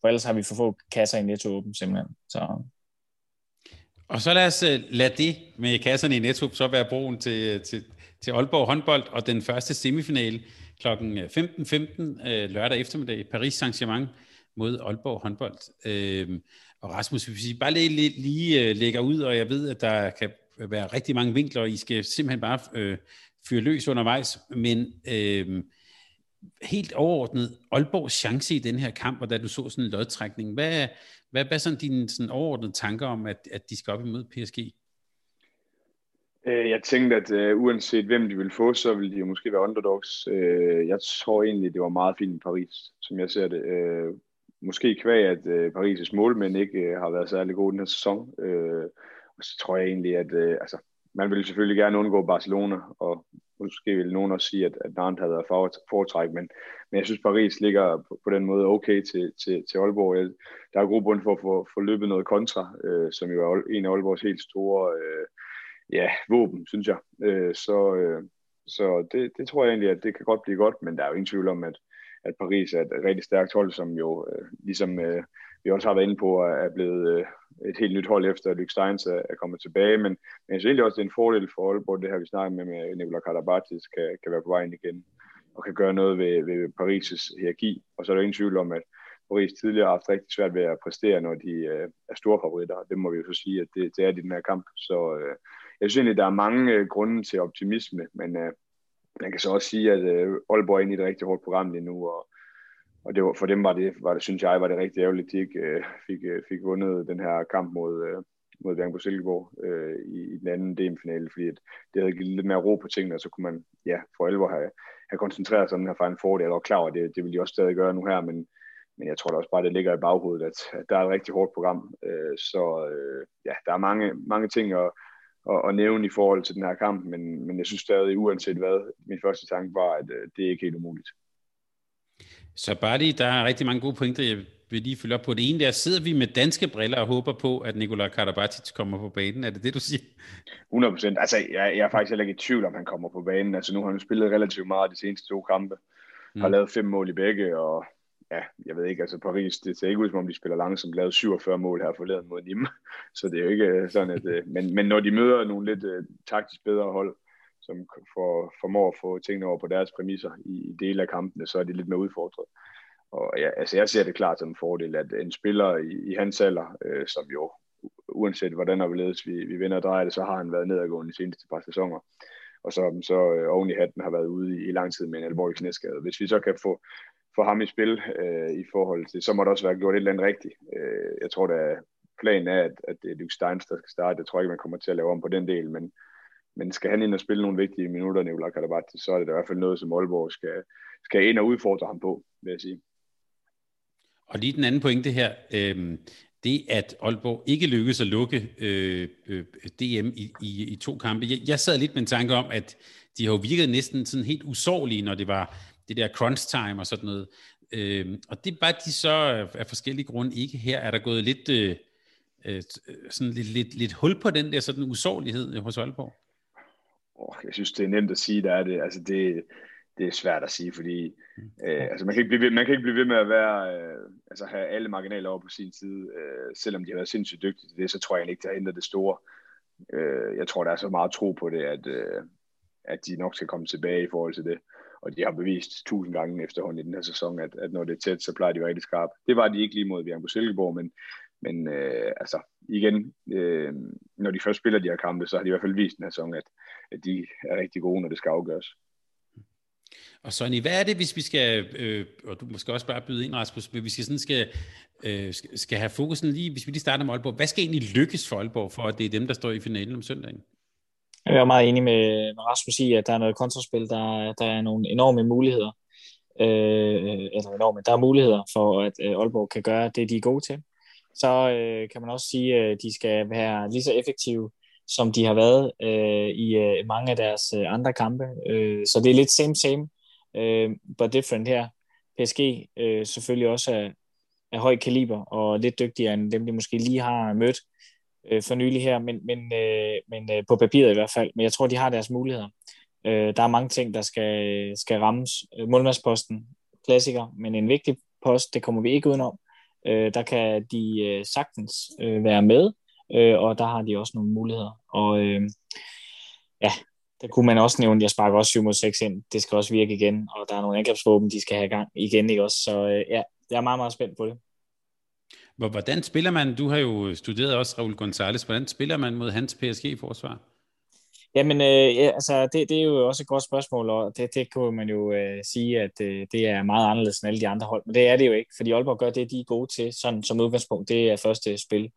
For ellers har vi for få kasser i Netto åben simpelthen. Så og så lad os øh, lade det med kasserne i Netto så være broen til, øh, til, til Aalborg håndbold og den første semifinale kl. 15.15 øh, lørdag eftermiddag Paris Saint-Germain mod Aalborg håndbold. Øhm, og Rasmus, hvis I bare lige, lige, lige lægger ud, og jeg ved, at der kan være rigtig mange vinkler, og I skal simpelthen bare øh, fyre løs undervejs, men øh, helt overordnet, Aalborgs chance i den her kamp, og da du så sådan en lodtrækning, hvad, hvad, hvad er sådan dine sådan overordnede tanker om, at, at de skal op imod PSG? Øh, jeg tænkte, at uh, uanset hvem de vil få, så vil de jo måske være underdogs. Uh, jeg tror egentlig, det var meget fint i Paris, som jeg ser det. Uh, måske kvæg, at uh, Paris' målmænd ikke uh, har været særlig gode den her sæson. Uh, og så tror jeg egentlig, at uh, altså, man ville selvfølgelig gerne undgå Barcelona, og måske vil nogen også sige, at, at Nantes havde været foretræk, men, men jeg synes, Paris ligger på, på den måde okay til, til, til Aalborg. Jeg, der er god grund for at få, få løbet noget kontra, øh, som jo er en af Aalborgs helt store øh, ja, våben, synes jeg. Øh, så øh, så det, det tror jeg egentlig, at det kan godt blive godt, men der er jo ingen tvivl om, at, at Paris er et rigtig stærkt hold, som jo øh, ligesom øh, vi også har været inde på, er blevet øh, et helt nyt hold efter, at Luke Steins er, er kommet tilbage. Men, men jeg synes egentlig også, det er en fordel for Aalborg, det her vi snakker med, med Nikola Karabatis, kan, kan være på vej ind igen og kan gøre noget ved, ved Paris' hierarki. Og så er der ingen tvivl om, at Paris tidligere har haft rigtig svært ved at præstere, når de øh, er store favoritter. Det må vi jo så sige, at det, det er i den her kamp. Så øh, jeg synes egentlig, der er mange øh, grunde til optimisme, men øh, man kan så også sige, at øh, Aalborg er inde i et rigtig hårdt program lige nu, og og det var, for dem var det, var det, synes jeg, var det rigtig ærgerligt, at de ikke øh, fik, øh, fik vundet den her kamp mod, øh, mod Bjerg på Silkeborg øh, i, i den anden DM-finale, fordi at det havde givet lidt mere ro på tingene, og så kunne man ja, for alvor have, have koncentreret sig om den her for en fordel. og klar over, det, det vil de også stadig gøre nu her, men, men jeg tror da også bare, det ligger i baghovedet, at, at der er et rigtig hårdt program. Øh, så øh, ja, der er mange, mange ting at, at, at nævne i forhold til den her kamp, men, men jeg synes stadig, uanset hvad, min første tanke var, at øh, det er ikke helt umuligt. Så bare lige, der er rigtig mange gode pointer, jeg vil lige følge op på. Det ene der, sidder vi med danske briller og håber på, at Nikola Karabatic kommer på banen? Er det det, du siger? 100 procent. Altså, jeg, jeg er faktisk heller ikke i tvivl, om han kommer på banen. Altså, nu har han spillet relativt meget de seneste to kampe. Mm. Har lavet fem mål i begge, og ja, jeg ved ikke, altså Paris, det ser ikke ud som om de spiller langsomt, lavet 47 mål her forleden mod Nîmes, så det er jo ikke øh, sådan, at, øh, men, men når de møder nogle lidt uh, taktisk bedre hold, som for, formår at få tingene over på deres præmisser i, i dele af kampene, så er det lidt mere udfordret. Og ja, altså jeg ser det klart som en fordel, at en spiller i, i hans alder, øh, som jo uanset hvordan og hvorledes vi, vi vinder og drejer det, så har han været nedadgående de seneste par sæsoner. Og så, så øh, oven i hatten har været ude i, i lang tid med en alvorlig knæskade. Hvis vi så kan få, få ham i spil øh, i forhold til, så må det også være gjort et eller andet rigtigt. Øh, jeg tror, da planen er, at, at det er Luke Steins, der skal starte. Jeg tror ikke, man kommer til at lave om på den del, men, men skal han ind og spille nogle vigtige minutter, Nicolai Kadabati, så er det i hvert fald noget, som Aalborg skal, skal ind og udfordre ham på, vil jeg sige. Og lige den anden pointe her, øh, det at Aalborg ikke lykkedes at lukke øh, øh, DM i, i, i to kampe. Jeg, jeg sad lidt med en tanke om, at de har jo virket næsten sådan helt usårlige, når det var det der crunch time og sådan noget. Øh, og det er bare de så af forskellige grunde ikke her. Er der gået lidt, øh, øh, sådan lidt, lidt, lidt hul på den der sådan usårlighed hos Aalborg? Oh, jeg synes, det er nemt at sige, der er det. Altså det, det er svært at sige, fordi mm. øh, altså man, kan ikke blive ved, man kan ikke blive ved med at være, øh, altså have alle marginaler over på sin side, øh, selvom de har været sindssygt dygtige til det, så tror jeg ikke, det har ændret det store. Øh, jeg tror, der er så meget tro på det, at, øh, at de nok skal komme tilbage i forhold til det. Og de har bevist tusind gange efterhånden i den her sæson, at, at når det er tæt, så plejer de rigtig skarpe. Det var de ikke lige mod Bjørn på Silkeborg, men, men øh, altså igen, øh, når de først spiller de her kampe, så har de i hvert fald vist den her sæson, at de er rigtig gode, når det skal afgøres. Og Sonny, hvad er det, hvis vi skal, øh, og du måske også bare byde ind, Rasmus, hvis vi sådan skal, øh, skal have fokusen lige, hvis vi lige starter med Aalborg, hvad skal egentlig lykkes for Aalborg, for at det er dem, der står i finalen om søndagen? Jeg er meget enig med, med Rasmus i, at der er noget kontraspil, der, der er nogle enorme muligheder. Øh, eller enorme, der er muligheder for, at øh, Aalborg kan gøre det, de er gode til. Så øh, kan man også sige, at de skal være lige så effektive, som de har været øh, i øh, mange af deres øh, andre kampe. Øh, så det er lidt same same øh, but different her. PSG øh, selvfølgelig også er, er høj kaliber og lidt dygtigere end dem, de måske lige har mødt øh, for nylig her, men, men, øh, men øh, på papiret i hvert fald. Men jeg tror, de har deres muligheder. Øh, der er mange ting, der skal, skal rammes. Øh, målmandsposten, klassiker, men en vigtig post, det kommer vi ikke udenom. Øh, der kan de øh, sagtens øh, være med, øh, og der har de også nogle muligheder. Og øh, ja, der kunne man også nævne, at jeg sparker også 7 mod 6 ind. Det skal også virke igen, og der er nogle angrebsvåben, de skal have i gang igen. Ikke også? Så øh, ja, jeg er meget, meget spændt på det. Hvordan spiller man, du har jo studeret også Raul Gonzalez, hvordan spiller man mod hans PSG-forsvar? Jamen, øh, ja, altså, det, det er jo også et godt spørgsmål, og det, det kunne man jo øh, sige, at øh, det er meget anderledes end alle de andre hold, men det er det jo ikke, fordi Aalborg gør det, de er gode til, sådan som udgangspunkt, det er første spil.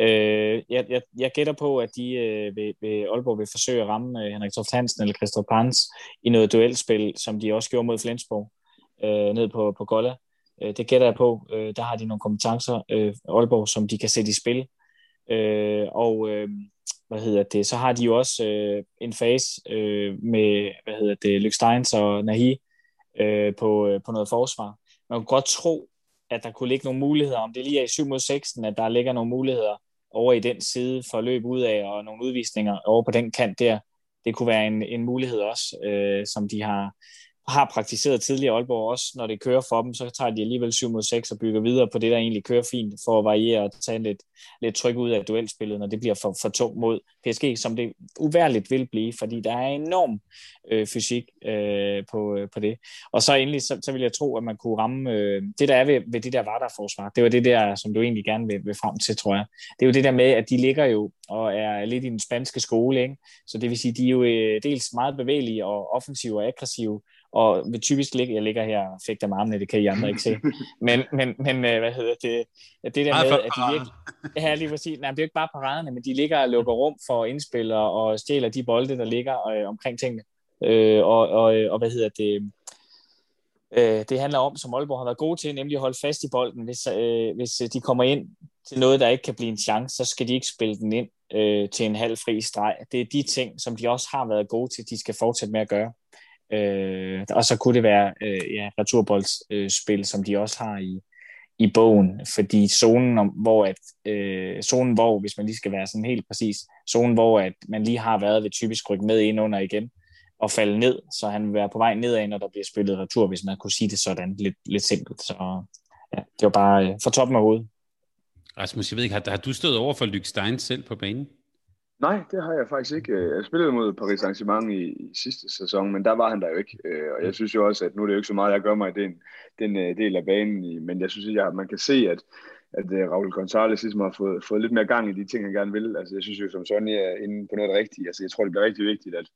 Øh, jeg, jeg, jeg gætter på, at de øh, ved, ved Aalborg vil forsøge at ramme øh, Henrik Toft Hansen eller Christoph Pans i noget duelspil, som de også gjorde mod Flensborg øh, ned på, på Golla. Øh, det gætter jeg på. Øh, der har de nogle kompetencer, øh, Aalborg, som de kan sætte i spil. Øh, og øh, hvad hedder det, så har de jo også øh, en fase øh, med, hvad hedder det, Luke Steins og Nahi øh, på, øh, på noget forsvar. Man kan godt tro, at der kunne ligge nogle muligheder, om det lige er i 7 mod 16, at der ligger nogle muligheder over i den side for at løbe ud af, og nogle udvisninger over på den kant der. Det kunne være en, en mulighed også, øh, som de har, har praktiseret tidligere Aalborg også, når det kører for dem, så tager de alligevel 7 mod 6 og bygger videre på det, der egentlig kører fint, for at variere og tage lidt, lidt tryk ud af duelspillet, når det bliver for, for tungt mod PSG, som det uværligt vil blive, fordi der er enorm øh, fysik øh, på, øh, på det. Og så endelig, så, så vil jeg tro, at man kunne ramme øh, det, der er ved, ved det der Vardar-forsvar. Det var det der, som du egentlig gerne vil, vil frem til, tror jeg. Det er jo det der med, at de ligger jo og er lidt i den spanske skole, ikke? så det vil sige, de er jo øh, dels meget bevægelige og offensive og aggressive, og vil typisk ligge, jeg ligger her og fægter med armene, det kan I andre ikke se, men, men, men øh, hvad hedder det, det der med, at de ligger, ja, lige præcis, nej, det er jo ikke bare paraderne, men de ligger og lukker rum for indspil og stjæler de bolde, der ligger øh, omkring tingene, øh, og, og, og hvad hedder det, øh, det handler om, som Aalborg har været gode til, nemlig at holde fast i bolden. Hvis, øh, hvis de kommer ind til noget, der ikke kan blive en chance, så skal de ikke spille den ind øh, til en halv fri streg. Det er de ting, som de også har været gode til, de skal fortsætte med at gøre. Øh, og så kunne det være øh, ja, returboldspil, øh, som de også har i, i bogen, fordi zonen, om, hvor at, øh, zonen, hvor, hvis man lige skal være sådan helt præcis, zonen, hvor at man lige har været, ved typisk rykke med ind under igen og falde ned, så han vil være på vej nedad, når der bliver spillet retur, hvis man kunne sige det sådan, lidt, lidt simpelt. Så ja, det var bare øh, for toppen af hovedet. Rasmus, jeg ved ikke, har, har du stået over for Lyk Stein selv på banen? Nej, det har jeg faktisk ikke. Øh, jeg spillede mod Paris Saint-Germain i, i sidste sæson, men der var han der jo ikke. Øh, og jeg synes jo også, at nu er det jo ikke så meget, jeg gør mig i den, den øh, del af banen, men jeg synes, at man kan se, at at Raul Gonzalez ligesom har fået, fået lidt mere gang i de ting, han gerne vil. Altså, jeg synes jo, som Sonny er inde på noget rigtigt. Altså, jeg tror, det bliver rigtig vigtigt, at,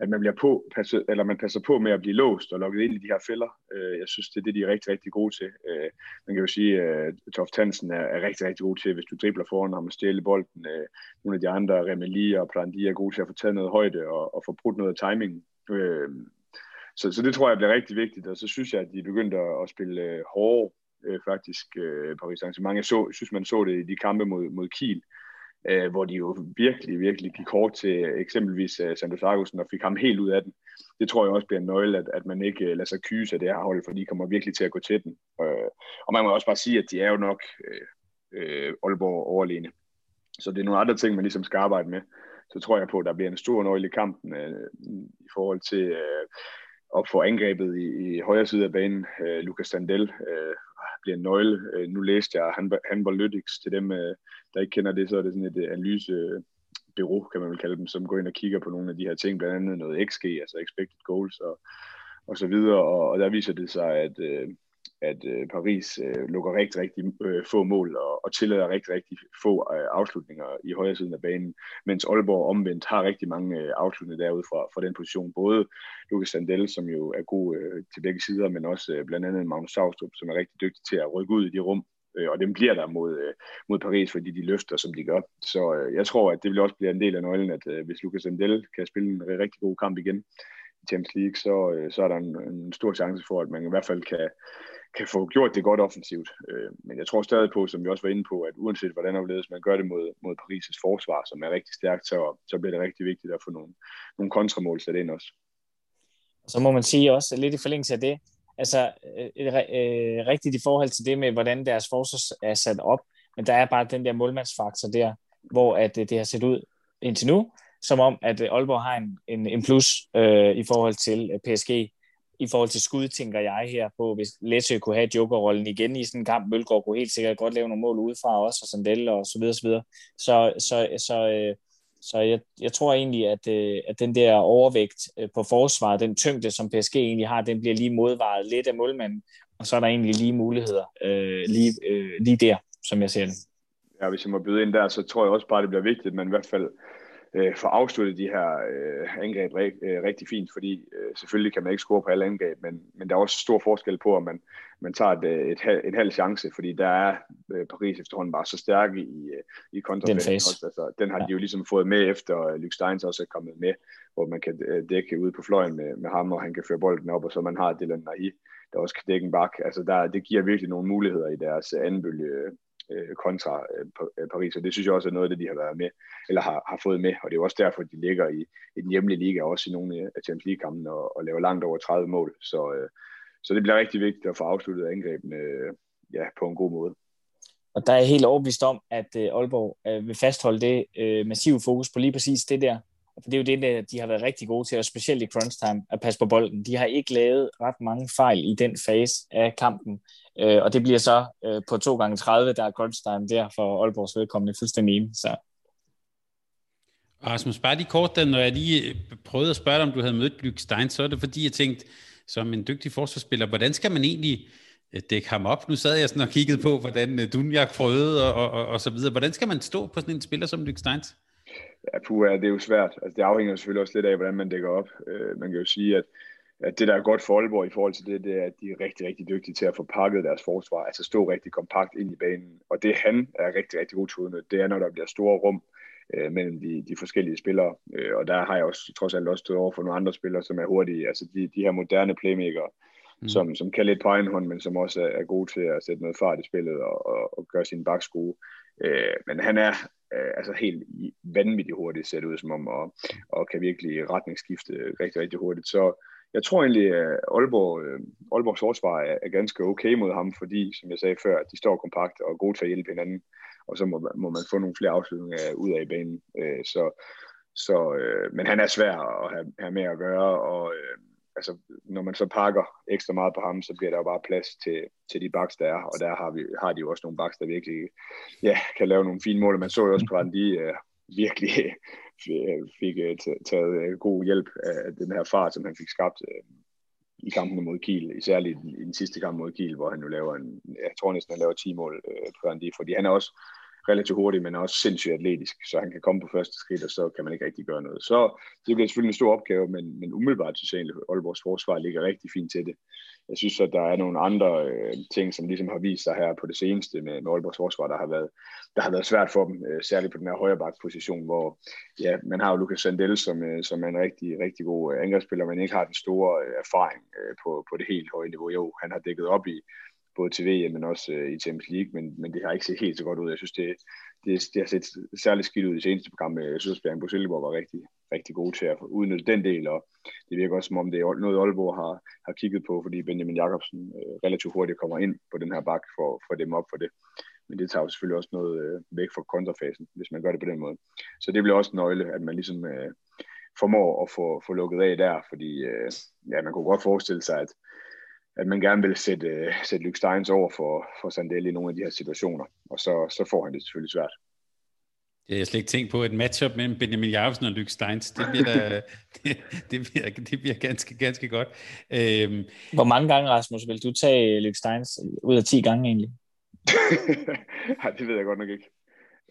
at man, bliver på, passer, eller man passer på med at blive låst og lukket ind i de her fælder. Øh, jeg synes, det er det, de er rigtig, rigtig gode til. Øh, man kan jo sige, at øh, Toft Hansen er, er rigtig, rigtig god til, hvis du dribler foran ham og stjæler bolden. Øh, nogle af de andre, Remeli og Plandi, er gode til at få taget noget højde og, og få brudt noget timing. Øh, så, så det tror jeg bliver rigtig vigtigt, og så synes jeg, at de begyndte at, at spille øh, hårde øh, faktisk, øh, Paris Saint-Germain. Jeg så, synes, man så det i de kampe mod, mod Kiel, øh, Øh, hvor de jo virkelig, virkelig gik hårdt til øh, eksempelvis øh, Santos Argusen og fik ham helt ud af den. Det tror jeg også bliver en nøgle, at, at man ikke øh, lader sig kyse af det her hold, for de kommer virkelig til at gå til den. Øh, og man må også bare sige, at de er jo nok øh, øh, Aalborg overlegne. Så det er nogle andre ting, man ligesom skal arbejde med. Så tror jeg på, at der bliver en stor nøgle i kampen øh, i forhold til Øh, at få angrebet i, i højre side af banen. Øh, Lucas Sandel øh, bliver en nøgle. Øh, nu læste jeg Handball til dem, øh, der ikke kender det, så er det sådan et øh, analysebyrå, kan man vel kalde dem, som går ind og kigger på nogle af de her ting, blandt andet noget XG, altså expected goals og, og så videre, og, og der viser det sig, at, øh, at øh, Paris lukker rigtig, rigtig få mål og, og tillader rigtig, rigtig få afslutninger i højre siden af banen, mens Aalborg omvendt har rigtig mange afslutninger derude fra, fra den position. Både Lukas Sandel, som jo er god til begge sider, men også blandt andet Magnus Saustrup, som er rigtig dygtig til at rykke ud i de rum, øh, og dem bliver der mod, øh, mod Paris, fordi de løfter, som de gør. Så øh, jeg tror, at det vil også blive en del af nøglen, at øh, hvis Lucas Endel kan spille en rigtig god kamp igen i Champions League, så, øh, så er der en, en stor chance for, at man i hvert fald kan, kan få gjort det godt offensivt. Øh, men jeg tror stadig på, som vi også var inde på, at uanset hvordan overledes man gør det mod, mod Paris' forsvar, som er rigtig stærkt, så, så bliver det rigtig vigtigt at få nogle, nogle kontramål sat ind også. Så må man sige også lidt i forlængelse af det, altså øh, øh, rigtigt i forhold til det med, hvordan deres forsvar er sat op, men der er bare den der målmandsfaktor der, hvor at øh, det har set ud indtil nu, som om, at øh, Aalborg har en, en, en plus øh, i forhold til PSG, i forhold til skud, tænker jeg her på, hvis Læsø kunne have jokerrollen igen i sådan en kamp, Mølgaard kunne helt sikkert godt lave nogle mål udefra også, og Sandel og så videre, så videre. Så, så, så, øh, så jeg, jeg tror egentlig, at, øh, at den der overvægt øh, på forsvaret, den tyngde, som PSG egentlig har, den bliver lige modvaret lidt af målmanden, og så er der egentlig lige muligheder øh, lige, øh, lige der, som jeg ser det. Ja, hvis jeg må byde ind der, så tror jeg også bare, det bliver vigtigt, at man i hvert fald øh, får afsluttet de her øh, angreb øh, rigtig fint, fordi øh, selvfølgelig kan man ikke score på alle angreb, men, men der er også stor forskel på, om man, man tager et, øh, et, et, et halv chance, fordi der er øh, Paris efterhånden bare så stærke i, øh, i kontrafasen også. Altså, den har ja. de jo ligesom fået med efter øh, Luke Steins også er kommet med, hvor man kan øh, dække ud på fløjen med, med ham, og han kan føre bolden op, og så man har Dylan Nahi, der også kan dække en bak. Altså der, det giver virkelig nogle muligheder i deres anden bølge øh, kontra øh, øh, Paris, og det synes jeg også er noget af det, de har været med, eller har, har fået med, og det er også derfor, de ligger i, i den hjemlige liga, også i nogle af Champions League-kampene, og, og laver langt over 30 mål, så, øh, så det bliver rigtig vigtigt at få afsluttet angrebene øh, ja, på en god måde. Og der er jeg helt overbevist om, at øh, Aalborg øh, vil fastholde det øh, massive fokus på lige præcis det der, for det er jo det, de har været rigtig gode til, og specielt i crunch time, at passe på bolden. De har ikke lavet ret mange fejl i den fase af kampen, øh, og det bliver så øh, på 2 gange 30 der er crunch time der for Aalborgs vedkommende fuldstændig enig. Så. Rasmus, bare lige kort, da, når jeg lige øh, prøvede at spørge dig, om du havde mødt Lyk Stein, så er det fordi, jeg tænkte, som en dygtig forsvarsspiller, hvordan skal man egentlig øh, dække ham op? Nu sad jeg sådan og kiggede på, hvordan Dunjak prøvede og, og, og så videre. Hvordan skal man stå på sådan en spiller som Lyk Steins? Ja, puha, det er jo svært. Altså, det afhænger selvfølgelig også lidt af, hvordan man dækker op. Øh, man kan jo sige, at, at det, der er godt for Aalborg i forhold til det, det er, at de er rigtig, rigtig dygtige til at få pakket deres forsvar, altså stå rigtig kompakt ind i banen. Og det han er rigtig, rigtig god til det er, når der bliver store rum øh, mellem de, de forskellige spillere. Øh, og der har jeg også trods alt også stået over for nogle andre spillere, som er hurtige. Altså de, de her moderne playmakere, mm. som, som kan lidt på egen hånd, men som også er, er gode til at sætte noget fart i spillet og, og, og gøre sin bakskue. Øh, men han er øh, altså helt vanvittigt hurtigt set ud som om, og, og kan virkelig retningsskifte rigtig, rigtig hurtigt. Så jeg tror egentlig, at Aalborg, øh, Aalborgs forsvar er, er ganske okay mod ham, fordi, som jeg sagde før, at de står kompakt og er gode til at hjælpe hinanden, og så må, må man få nogle flere afslutninger ud af i banen. Øh, så, så, øh, men han er svær at have, have med at gøre, og øh, altså, når man så pakker ekstra meget på ham, så bliver der jo bare plads til, til de baks, der er, og der har, vi, har de jo også nogle baks, der virkelig ja, kan lave nogle fine mål, man så jo også på, at de øh, virkelig Øh, fik øh, taget øh, god hjælp af den her fart, som han fik skabt i kampen mod Kiel, især i, i den sidste kamp mod Kiel, hvor han nu laver en, jeg tror næsten, han laver 10 mål uh, på Randi, fordi han er også relativt hurtig, men også sindssygt atletisk, så han kan komme på første skridt, og så kan man ikke rigtig gøre noget. Så det bliver selvfølgelig en stor opgave, men, men umiddelbart synes jeg egentlig, at Aalborgs forsvar ligger rigtig fint til det. Jeg synes, at der er nogle andre øh, ting, som ligesom har vist sig her på det seneste med, med Aalborgs forsvar, der har været, der har været svært for dem, øh, særligt på den her højre position, hvor ja, man har jo Lucas Sandel, som, øh, som er en rigtig, rigtig god øh, angrebsspiller, men ikke har den store øh, erfaring øh, på, på det helt høje niveau. Jo, han har dækket op i både til VM, men også øh, i Champions League, men, men det har ikke set helt så godt ud. Jeg synes, det, det, det har set særligt skidt ud i seneste program. Jeg synes, at Bjørn Silkeborg var rigtig, rigtig gode til at udnytte den del, og det virker også som om, det er noget, Aalborg har, har kigget på, fordi Benjamin Jakobsen øh, relativt hurtigt kommer ind på den her bak for, for dem op for det. Men det tager jo selvfølgelig også noget øh, væk fra kontrafasen, hvis man gør det på den måde. Så det bliver også en nøgle, at man ligesom øh, formår at få, få lukket af der, fordi øh, ja, man kunne godt forestille sig, at, at man gerne vil sætte, øh, sætte Luke Steins over for, for Sandel i nogle af de her situationer, og så, så får han det selvfølgelig svært. Jeg har slet ikke tænkt på et matchup mellem Benjamin Jacobsen og Luke Steins. Det bliver, da, det, det, bliver, det bliver ganske, ganske godt. Øhm. Hvor mange gange, Rasmus, vil du tage Luke Steins ud af 10 gange egentlig? Nej, det ved jeg godt nok ikke.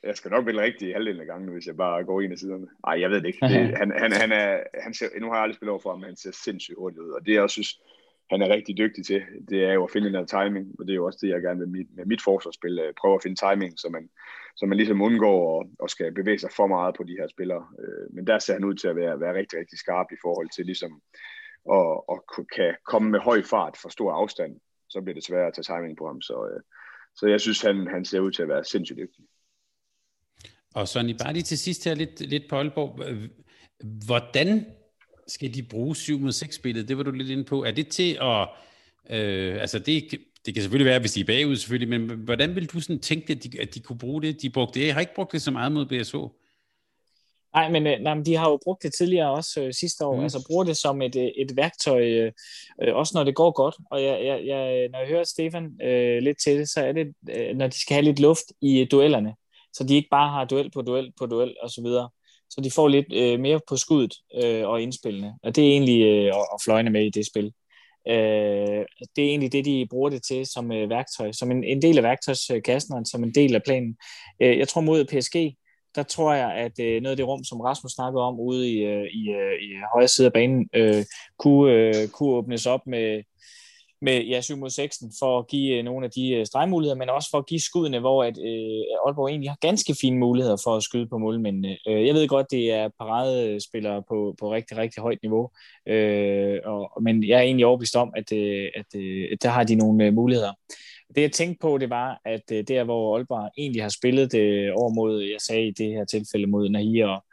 Jeg skal nok vælge rigtig halvdelen af gangen, hvis jeg bare går ind af siderne. Nej, jeg ved det ikke. Det, han, han, han er, han ser, nu har jeg aldrig spillet over for ham, men han ser sindssygt hurtigt ud. Og det, jeg synes, han er rigtig dygtig til, det er jo at finde den her timing. Og det er jo også det, jeg gerne vil med mit, med mit forsvarsspil. Øh, prøve at finde timing, så man, så man ligesom undgår at, at skal bevæge sig for meget på de her spillere. Øh, men der ser han ud til at være, være rigtig, rigtig skarp i forhold til ligesom at, at kan komme med høj fart for stor afstand. Så bliver det sværere at tage timing på ham. Så, øh, så jeg synes, han, han ser ud til at være sindssygt dygtig. Og Sonny, bare lige til sidst her lidt, lidt på Aalborg. Hvordan skal de bruge 7 mod 6 spillet? Det var du lidt inde på. Er det til at... Øh, altså det, det kan selvfølgelig være, hvis de er bagud selvfølgelig, men hvordan vil du sådan tænke, at de, at de kunne bruge det? De brugte det. Jeg har ikke brugt det så meget mod BSO. Nej, men, øh, nej, men de har jo brugt det tidligere også øh, sidste år. Mm. Altså bruger det som et, øh, et værktøj, øh, øh, også når det går godt. Og jeg, jeg, jeg, når jeg hører Stefan øh, lidt til det, så er det, øh, når de skal have lidt luft i øh, duellerne. Så de ikke bare har duel på duel på duel og så videre. Så de får lidt øh, mere på skuddet øh, og indspillende. Og det er egentlig øh, at fløjne med i det spil. Øh, det er egentlig det, de bruger det til som øh, værktøj, som en, en del af værktøjskassen, og som en del af planen. Øh, jeg tror mod PSG, der tror jeg, at øh, noget af det rum, som Rasmus snakkede om ude i, øh, i, øh, i højre side af banen, øh, kunne, øh, kunne åbnes op med, med ja, 7 mod 6 for at give øh, nogle af de øh, stregmuligheder, men også for at give skuddene, hvor at, øh, Aalborg egentlig har ganske fine muligheder for at skyde på målmændene. Øh, jeg ved godt, det er paradespillere på, på rigtig, rigtig højt niveau, øh, og, men jeg er egentlig overbevist om, at, øh, at, øh, at der har de nogle øh, muligheder. Det jeg tænkte på, det var, at øh, der hvor Aalborg egentlig har spillet det over mod, øh, jeg sagde i det her tilfælde mod Nahi og,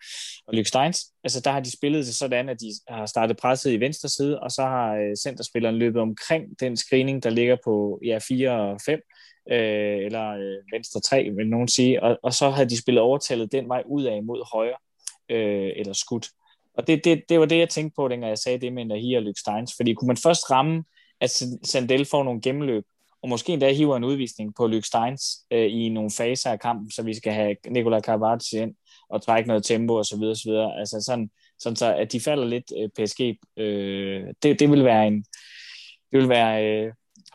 og Luke Steins, altså der har de spillet det sådan, at de har startet presset i venstre side, og så har centerspilleren løbet omkring den screening, der ligger på ja, 4 og 5, øh, eller øh, venstre 3, vil nogen sige, og, og så har de spillet overtallet den vej ud af mod højre, øh, eller skudt. Og det, det, det var det, jeg tænkte på, dengang jeg sagde det med Nahi og Luke Steins, fordi kunne man først ramme, at Sandel får nogle gennemløb, og måske endda hiver en udvisning på Luke Steins øh, i nogle faser af kampen, så vi skal have Nikola Karabatic ind og trække noget tempo og så videre, så videre. Altså sådan, sådan så, at de falder lidt øh, PSG. Øh, det, det vil være en det vil være øh,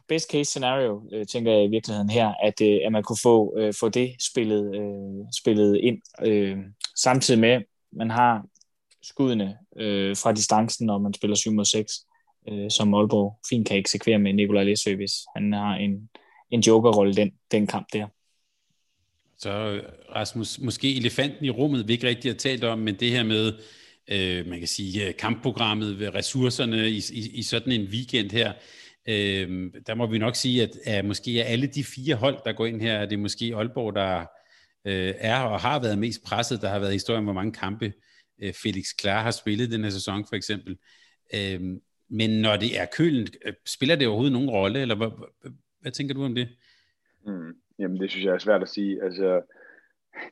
best case scenario, øh, tænker jeg i virkeligheden her, at, øh, at man kunne få, øh, få det spillet, øh, spillet ind, øh, samtidig med, man har skuddene øh, fra distancen, når man spiller 7 mod 6 øh, som Aalborg fint kan eksekvere med Nikolaj Læsø, hvis han har en, en jokerrolle den, den kamp der. Så Rasmus, måske elefanten i rummet, vi ikke rigtig har talt om, men det her med, øh, man kan sige, øh, kampprogrammet, øh, ressourcerne i, i, i sådan en weekend her, øh, der må vi nok sige, at, at måske er alle de fire hold, der går ind her, er det måske Aalborg, der øh, er og har været mest presset. Der har været historien, hvor mange kampe øh, Felix Klar har spillet den her sæson for eksempel. Øh, men når det er kølen, øh, spiller det overhovedet nogen rolle, eller hvad, hvad, hvad tænker du om det? Mm, jamen det synes jeg er svært at sige. Altså,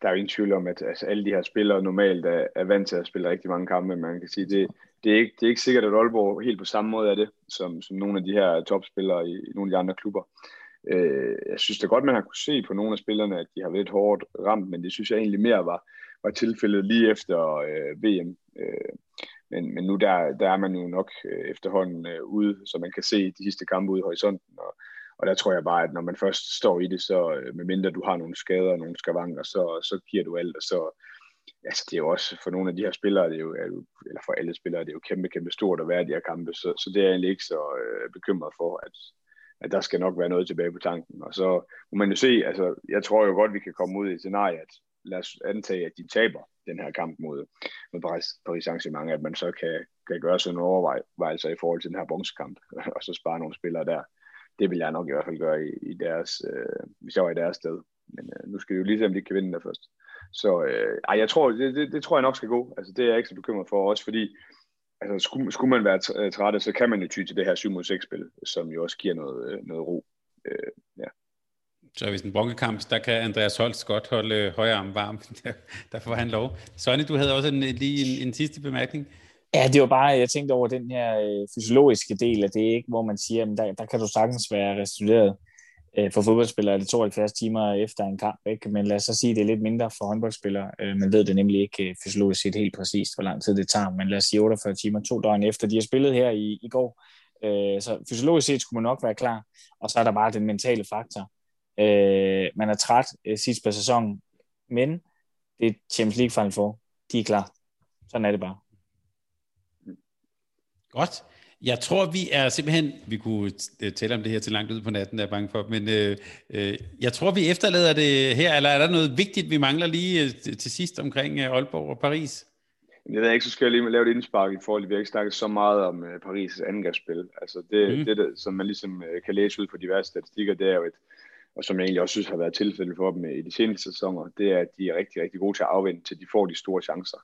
der er jo ingen tvivl om, at altså, alle de her spillere normalt er, er vant til at spille rigtig mange kampe, man kan sige, det, det, er, ikke, det er ikke sikkert, at Aalborg helt på samme måde er det, som, som nogle af de her topspillere i, i nogle af de andre klubber. Øh, jeg synes det godt, man har kunne se på nogle af spillerne, at de har været lidt hårdt ramt, men det synes jeg egentlig mere var, var tilfældet lige efter øh, VM. Øh, men, men nu der, der er man jo nok øh, efterhånden øh, ude, så man kan se de sidste kampe ude i horisonten. Og, og der tror jeg bare, at når man først står i det, så øh, medmindre du har nogle skader og nogle skavanker, så, så giver du alt. Og så, altså det er jo også for nogle af de her spillere, det er jo, er jo, eller for alle spillere, det er jo kæmpe, kæmpe stort at være i de her kampe. Så, så det er jeg egentlig ikke så øh, bekymret for, at, at der skal nok være noget tilbage på tanken. Og så må man jo se, altså jeg tror jo godt, vi kan komme ud i et scenarie, at lad os antage, at de taber den her kamp mod, mod Paris, Paris Saint-Germain, at man så kan, kan gøre sådan nogle overvejelser i forhold til den her bronzekamp, og så spare nogle spillere der. det vil jeg nok i hvert fald gøre i, i deres, øh, hvis jeg var i deres sted. Men øh, nu skal vi jo lige se, om de kan vinde der først. Så øh, ej, jeg tror, det, det, det, tror jeg nok skal gå. Altså, det er jeg ikke så bekymret for, også fordi altså, skulle, skulle man være træt, så kan man jo ty til det her 7 mod 6 spil, som jo også giver noget, øh, noget ro. Øh, ja. Så hvis en bronkekamp, der kan Andreas Holst godt holde højre arm varm. Der, der får han lov. Sonny, du havde også en, lige en, en sidste bemærkning. Ja, det var bare, jeg tænkte over den her øh, fysiologiske del af det, ikke, hvor man siger, at der, der kan du sagtens være restitueret øh, for fodboldspillere, det 72 timer efter en kamp, ikke? men lad os så sige, at det er lidt mindre for håndboldspillere. Øh, man ved det nemlig ikke øh, fysiologisk set helt præcist, hvor lang tid det tager, men lad os sige 48 timer, to døgn efter de har spillet her i, i går. Øh, så fysiologisk set skulle man nok være klar, og så er der bare den mentale faktor. Øh, man er træt øh, sidst på sæsonen, men det er Champions League-fejl for. De er klar. Sådan er det bare. Godt. Jeg tror, vi er simpelthen, vi kunne tale om det her til langt ud på natten, er jeg bange for, men øh, øh, jeg tror, vi efterlader det her, eller er der noget vigtigt, vi mangler lige øh, til sidst omkring øh, Aalborg og Paris? Jeg ved ikke, så skal jeg lige lave et indspark i forhold til, at vi har ikke snakket så meget om uh, Paris' angrebsspil. Altså det, mm. det, det, som man ligesom uh, kan læse ud fra diverse statistikker, det er jo et, og som jeg egentlig også synes har været tilfældet for dem øh, i de seneste sæsoner, det er, at de er rigtig, rigtig gode til at afvente, til de får de store chancer.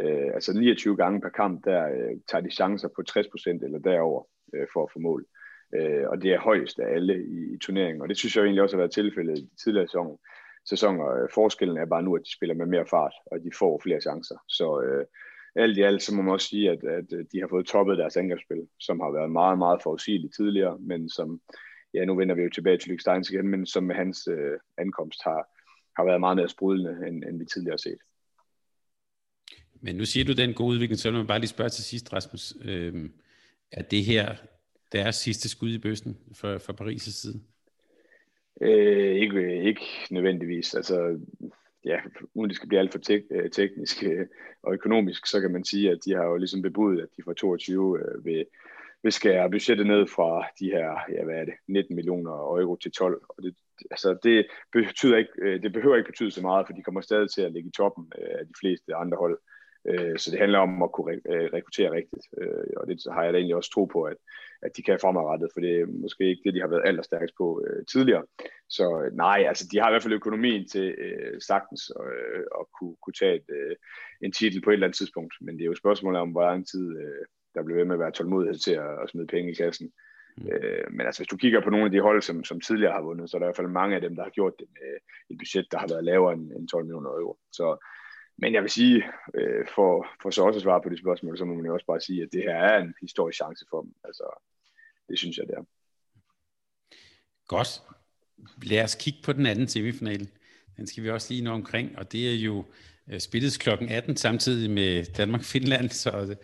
Øh, altså 29 gange per kamp, der øh, tager de chancer på 60% eller derover øh, for at få mål. Øh, og det er højst af alle i, i turneringen, og det synes jeg egentlig også har været tilfældet i de tidligere sæsoner. sæsoner. Forskellen er bare nu, at de spiller med mere fart, og de får flere chancer. Så øh, alt i alt, så må man også sige, at, at øh, de har fået toppet deres angrebsspil, som har været meget, meget forudsigeligt tidligere, men som, ja, nu vender vi jo tilbage til Luke Steins igen, men som med hans øh, ankomst har, har været meget mere sprudlende, end, end vi tidligere har set. Men nu siger du den gode udvikling, så vil man bare lige spørge til sidst, Rasmus. Øh, er det her deres sidste skud i bøssen for, for Paris' side? Øh, ikke, ikke nødvendigvis. Altså, ja, uden det skal blive alt for tek, øh, teknisk øh, og økonomisk, så kan man sige, at de har jo ligesom bebudet, at de fra 22 øh, vil, vil skære budgettet ned fra de her, ja, hvad er det, 19 millioner euro til 12. Og det, altså, det, betyder ikke, øh, det behøver ikke betyde så meget, for de kommer stadig til at ligge i toppen øh, af de fleste andre hold. Øh, så det handler om at kunne rekruttere rigtigt, og det har jeg da egentlig også tro på, at, at de kan fremadrettet, for det er måske ikke det, de har været allerstærkest på tidligere. Så nej, altså de har i hvert fald økonomien til sagtens at, at kunne, kunne tage et, en titel på et eller andet tidspunkt, men det er jo spørgsmålet om, hvor lang tid der bliver ved med at være tålmodighed til at, at smide penge i kassen. Mm. Øh, men altså, hvis du kigger på nogle af de hold, som, som tidligere har vundet, så er der i hvert fald mange af dem, der har gjort det med et budget, der har været lavere end, end 12 millioner euro. Så men jeg vil sige, øh, for, for så også at svare på de spørgsmål, så må man jo også bare sige, at det her er en historisk chance for dem. Altså, det synes jeg, det er. Godt. Lad os kigge på den anden semifinal. Den skal vi også lige nå omkring, og det er jo Øh, spilles kl. klokken 18 samtidig med Danmark-Finland, så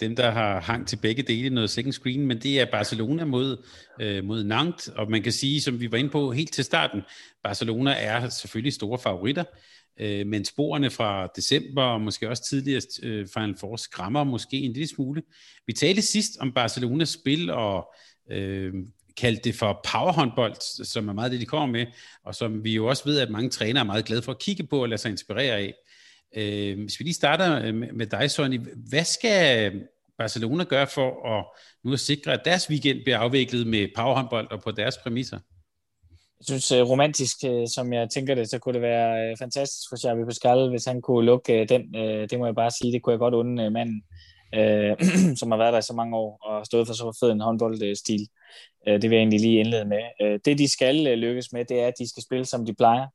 dem, der har hang til begge dele, noget second screen, men det er Barcelona mod, øh, mod Nantes, og man kan sige, som vi var inde på helt til starten, Barcelona er selvfølgelig store favoritter, Øh, men sporene fra december og måske også tidligere øh, Final Four skræmmer måske en lille smule. Vi talte sidst om Barcelonas spil og øh, kaldte det for powerhåndbold, som er meget det, de kommer med, og som vi jo også ved, at mange trænere er meget glade for at kigge på og lade sig inspirere af. Øh, hvis vi lige starter øh, med dig, Sonny, hvad skal øh, Barcelona gøre for at nu at sikre, at deres weekend bliver afviklet med powerhåndbold og på deres præmisser? jeg synes, øh, romantisk, som jeg tænker det, så kunne det være fantastisk for Xavi Pascal, hvis han kunne lukke den. Det må jeg bare sige, det kunne jeg godt unde manden, som har været der i så mange år og stået for så fed en håndboldstil. Det vil jeg egentlig lige indlede med. Det, de skal lykkes med, det er, at de skal spille, som de plejer.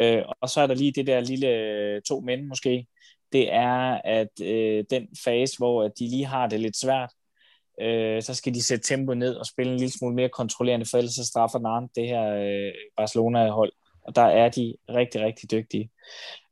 Øh, og så er der lige det der lille øh, to mænd måske. Det er, at øh, den fase, hvor de lige har det lidt svært, øh, så skal de sætte tempo ned og spille en lille smule mere kontrollerende, for ellers så straffer Nantes det her øh, Barcelona-hold. Og der er de rigtig, rigtig dygtige.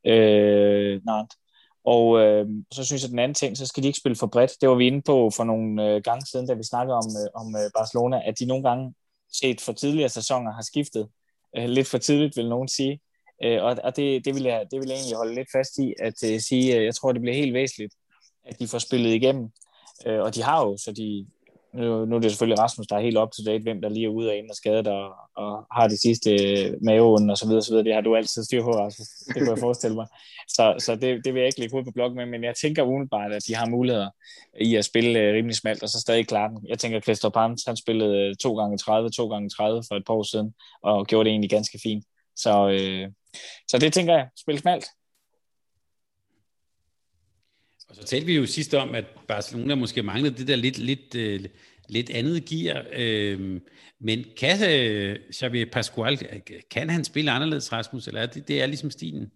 Øh, Nantes. Og øh, så synes jeg, at den anden ting, så skal de ikke spille for bredt. Det var vi inde på for nogle øh, gange siden, da vi snakkede om, øh, om øh, Barcelona, at de nogle gange set for tidligere sæsoner har skiftet. Øh, lidt for tidligt, vil nogen sige. Øh, og og det, det, vil jeg, det vil jeg egentlig holde lidt fast i, at øh, sige, øh, jeg tror, det bliver helt væsentligt, at de får spillet igennem Øh, og de har jo, så de nu, nu er det selvfølgelig Rasmus, der er helt up to date, hvem der lige er ude og ind og skadet og, og har de sidste øh, maven og så videre, så videre. Det har du altid styr på, Rasmus. Det kan jeg forestille mig. Så, så det, det vil jeg ikke lægge hovedet på bloggen med, men jeg tænker umiddelbart, at de har muligheder i at spille øh, rimelig smalt og så stadig klare den. Jeg tænker, Christoph Hans, han spillede øh, 2 gange 30 2 gange 30 for et par år siden, og gjorde det egentlig ganske fint. Så, øh, så det tænker jeg, spille smalt. Og så talte vi jo sidst om, at Barcelona måske manglede det der lidt, lidt, uh, lidt andet gear. Uh, men kan uh, Xavier Pascual, kan han spille anderledes, Rasmus, eller er det, det er ligesom stilen?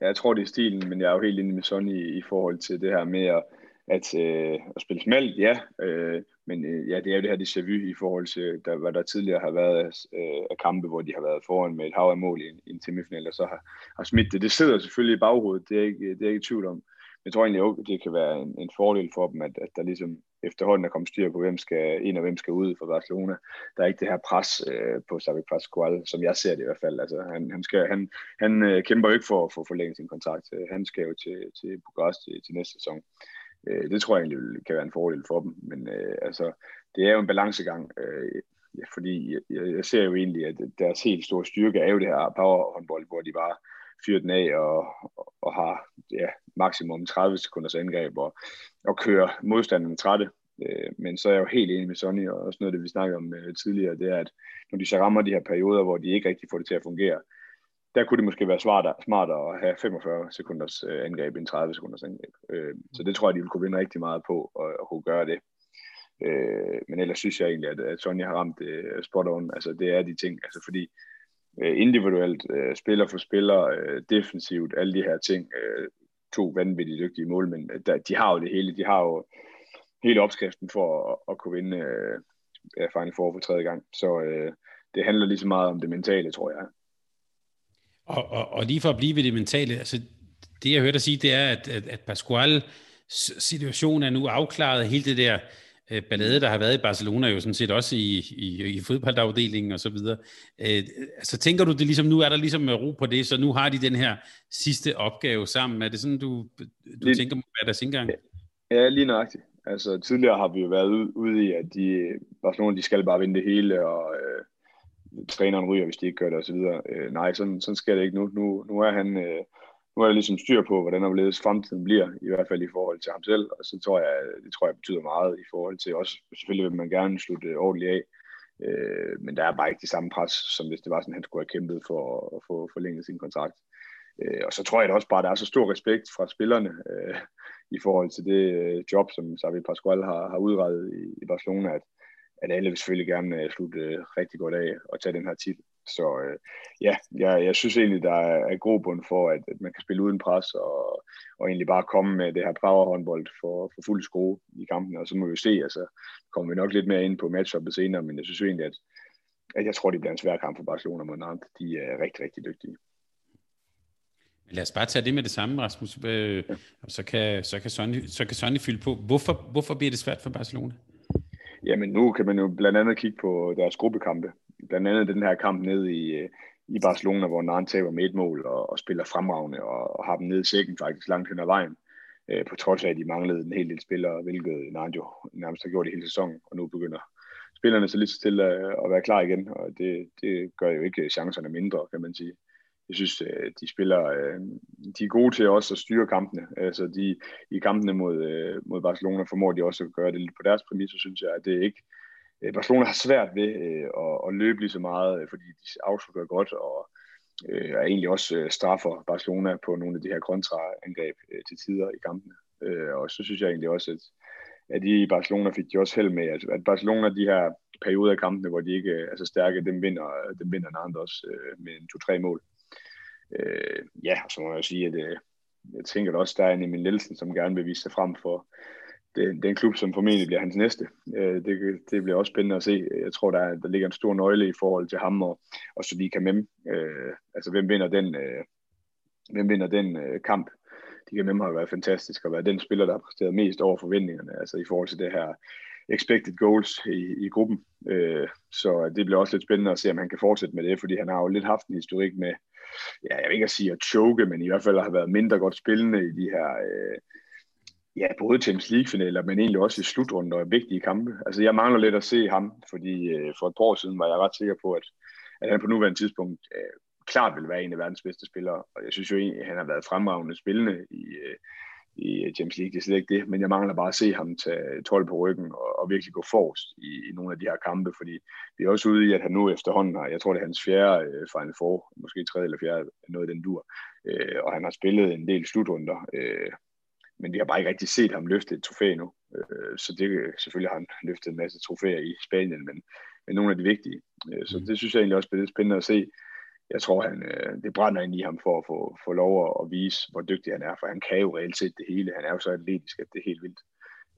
Jeg tror, det er stilen, men jeg er jo helt enig med Sonny i, i forhold til det her med at, at, øh, at spille smalt, ja. Øh, men øh, ja, det er jo det her déjà vu i forhold til, der, hvad der tidligere har været øh, af kampe, hvor de har været foran med et hav af mål i en, i en semifinal, og så har, har smidt det. Det sidder selvfølgelig i baghovedet, det er ikke, det er ikke i tvivl om jeg tror egentlig, at det kan være en, en fordel for dem, at, at der ligesom efterhånden er kommet styr på, hvem skal ind og hvem skal ud for Barcelona. Der er ikke det her pres øh, på Xavi Pascual, som jeg ser det i hvert fald. Altså, han, han, skal, han, han øh, kæmper jo ikke for at få forlænget sin kontrakt. Øh, han skal jo til, til Bukarest til, til næste sæson. Øh, det tror jeg egentlig kan være en fordel for dem. Men øh, altså, det er jo en balancegang. Øh, ja, fordi jeg, jeg ser jo egentlig, at deres helt store styrke er jo det her powerhåndbold, hvor de bare fyrer den af og, og har ja, maksimum 30 sekunders angreb og, og kører modstanderen trætte. Øh, men så er jeg jo helt enig med Sonny, og også noget af det, vi snakkede om øh, tidligere, det er, at når de så rammer de her perioder, hvor de ikke rigtig får det til at fungere, der kunne det måske være smartere, smartere at have 45 sekunders øh, angreb end 30 sekunders angreb. Øh, så det tror jeg, de ville kunne vinde rigtig meget på at, at kunne gøre det. Øh, men ellers synes jeg egentlig, at, at Sonja har ramt øh, spot on. Altså, det er de ting, altså fordi øh, individuelt, øh, spiller for spiller, øh, defensivt, alle de her ting. Øh, to vanvittigt dygtige målmænd, der, de har jo det hele. De har jo hele opskriften for at, at kunne vinde øh, Final Four for tredje gang. Så øh, det handler lige så meget om det mentale, tror jeg. Og, og, og lige for at blive ved det mentale, altså det jeg hørte dig sige, det er, at, at, at Pascual situation er nu afklaret, hele det der øh, ballade, der har været i Barcelona, jo sådan set også i, i, i fodboldafdelingen og så videre. Øh, altså tænker du det ligesom, nu er der ligesom ro på det, så nu har de den her sidste opgave sammen. Er det sådan, du, du lige, tænker, hvad deres indgang? Ja, lige nøjagtigt. Altså tidligere har vi jo været ude i, at de, Barcelona, de skal bare vinde det hele, og øh, træneren ryger, hvis de ikke gør det, og så videre. Øh, nej, sådan, sådan sker det ikke nu. Nu, nu er han... Øh, nu er der ligesom styr på, hvordan hvorledes fremtiden bliver, i hvert fald i forhold til ham selv, og så tror jeg, det tror jeg betyder meget i forhold til også, selvfølgelig vil man gerne slutte ordentligt af, øh, men der er bare ikke det samme pres, som hvis det var sådan, han skulle have kæmpet for at få forlænget sin kontrakt. Øh, og så tror jeg da også bare, at der er så stor respekt fra spillerne øh, i forhold til det øh, job, som Xavi Pascual har, har udrettet i, i Barcelona, at, at alle vil selvfølgelig gerne øh, slutte øh, rigtig godt af og tage den her titel. Så øh, ja, jeg, jeg synes egentlig, der er, er grobund for, at, at man kan spille uden pres, og, og egentlig bare komme med det her powerhåndbold for, for fuld skrue i kampen, og så må vi se, altså kommer vi nok lidt mere ind på matchuppet senere, men jeg synes egentlig, at, at jeg tror, det bliver en svær kamp for Barcelona mod Nantes. De er rigtig, rigtig dygtige. Lad os bare tage det med det samme, Rasmus. Øh, så kan, så kan, Sonny, så kan Sonny fylde på. Hvorfor, hvorfor bliver det svært for Barcelona? Jamen nu kan man jo blandt andet kigge på deres gruppekampe blandt andet den her kamp ned i, øh, i Barcelona, hvor Narn taber med et mål og, og spiller fremragende og, og har dem nede i sækken faktisk langt hen ad vejen. Øh, på trods af, at de manglede en hel del spillere, hvilket Narn jo nærmest har gjort i hele sæsonen, og nu begynder spillerne så lidt så til at, øh, at være klar igen, og det, det gør jo ikke chancerne mindre, kan man sige. Jeg synes, øh, de spiller, øh, de er gode til også at styre kampene. Altså de, i kampene mod, øh, mod Barcelona formår de også at gøre det lidt på deres præmisser, synes jeg, at det er ikke, Barcelona har svært ved at, at løbe lige så meget, fordi de afslutter godt, og øh, er egentlig også straffer Barcelona på nogle af de her kontraangreb øh, til tider i kampene. Øh, og så synes jeg egentlig også, at, at i Barcelona fik de også held med, at, at Barcelona de her perioder af kampene, hvor de ikke er så stærke, dem vinder, dem vinder Nantes også øh, med en to-tre mål. Øh, ja, så må jeg sige, at øh, jeg tænker at også, der er en Emil Nielsen, som gerne vil vise sig frem for, den, den klub, som formentlig bliver hans næste. Øh, det, det bliver også spændende at se. Jeg tror, der, der ligger en stor nøgle i forhold til ham og, og Sadiq Mem. Øh, altså, hvem vinder den, øh, hvem vinder den øh, kamp? De kan nemlig have været fantastisk og været den spiller, der har præsteret mest over forventningerne, altså i forhold til det her expected goals i, i gruppen. Øh, så det bliver også lidt spændende at se, om han kan fortsætte med det, fordi han har jo lidt haft en historik med, ja, jeg vil ikke at sige at choke, men i hvert fald har været mindre godt spillende i de her øh, Ja, både Champions League-finaler, men egentlig også i slutrunder og vigtige kampe. Altså, jeg mangler lidt at se ham, fordi øh, for et par år siden var jeg ret sikker på, at, at han på nuværende tidspunkt øh, klart vil være en af verdens bedste spillere. Og jeg synes jo egentlig, at han har været fremragende spillende i, øh, i Champions League. Det er slet ikke det, men jeg mangler bare at se ham tage 12 på ryggen og, og virkelig gå forrest i, i nogle af de her kampe, fordi vi er også ude i, at han nu efterhånden har, jeg tror det er hans fjerde øh, Final Four, måske tredje eller fjerde, noget i den dur, øh, og han har spillet en del slutrunder, øh, men vi har bare ikke rigtig set ham løfte et trofæ nu. Øh, så det selvfølgelig har han løftet en masse trofæer i Spanien, men, men nogle af de vigtige. Øh, så mm. det synes jeg egentlig også bliver spændende at se. Jeg tror, han, øh, det brænder ind i ham for at få, få lov at, vise, hvor dygtig han er, for han kan jo reelt set det hele. Han er jo så atletisk, at det er helt vildt.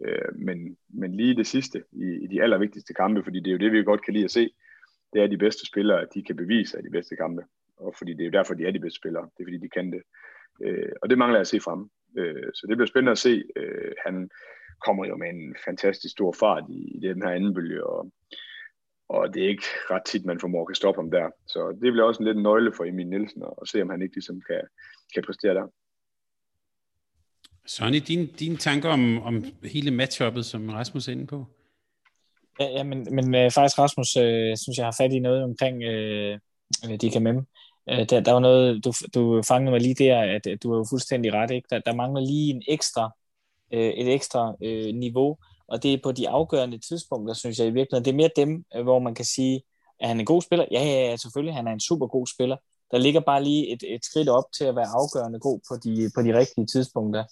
Øh, men, men lige det sidste, i, i de allervigtigste kampe, fordi det er jo det, vi godt kan lide at se, det er de bedste spillere, at de kan bevise, at de bedste kampe. Og fordi det er jo derfor, de er de bedste spillere. Det er fordi, de kan det. Øh, og det mangler jeg at se frem. Øh, så det bliver spændende at se. Øh, han kommer jo med en fantastisk stor fart i, i den her anden bølge, og, og det er ikke ret tit, man formår at stoppe ham der. Så det bliver også en lidt nøgle for Emil Nielsen at se, om han ikke ligesom kan, kan præstere der. Sonny, dine din tanker om, om hele matchuppet, som Rasmus er inde på? Ja, ja men, men øh, faktisk Rasmus, øh, synes jeg har fat i noget omkring øh, DKMM. Øh, der, der var noget, du, du fangede mig lige der, at, at du har jo fuldstændig ret, ikke? Der, der mangler lige en ekstra, øh, et ekstra øh, niveau, og det er på de afgørende tidspunkter, synes jeg i virkeligheden. Det er mere dem, øh, hvor man kan sige, at han er en god spiller. Ja, ja, ja, selvfølgelig, han er en super god spiller. Der ligger bare lige et, et skridt op til at være afgørende god på de, på de rigtige tidspunkter.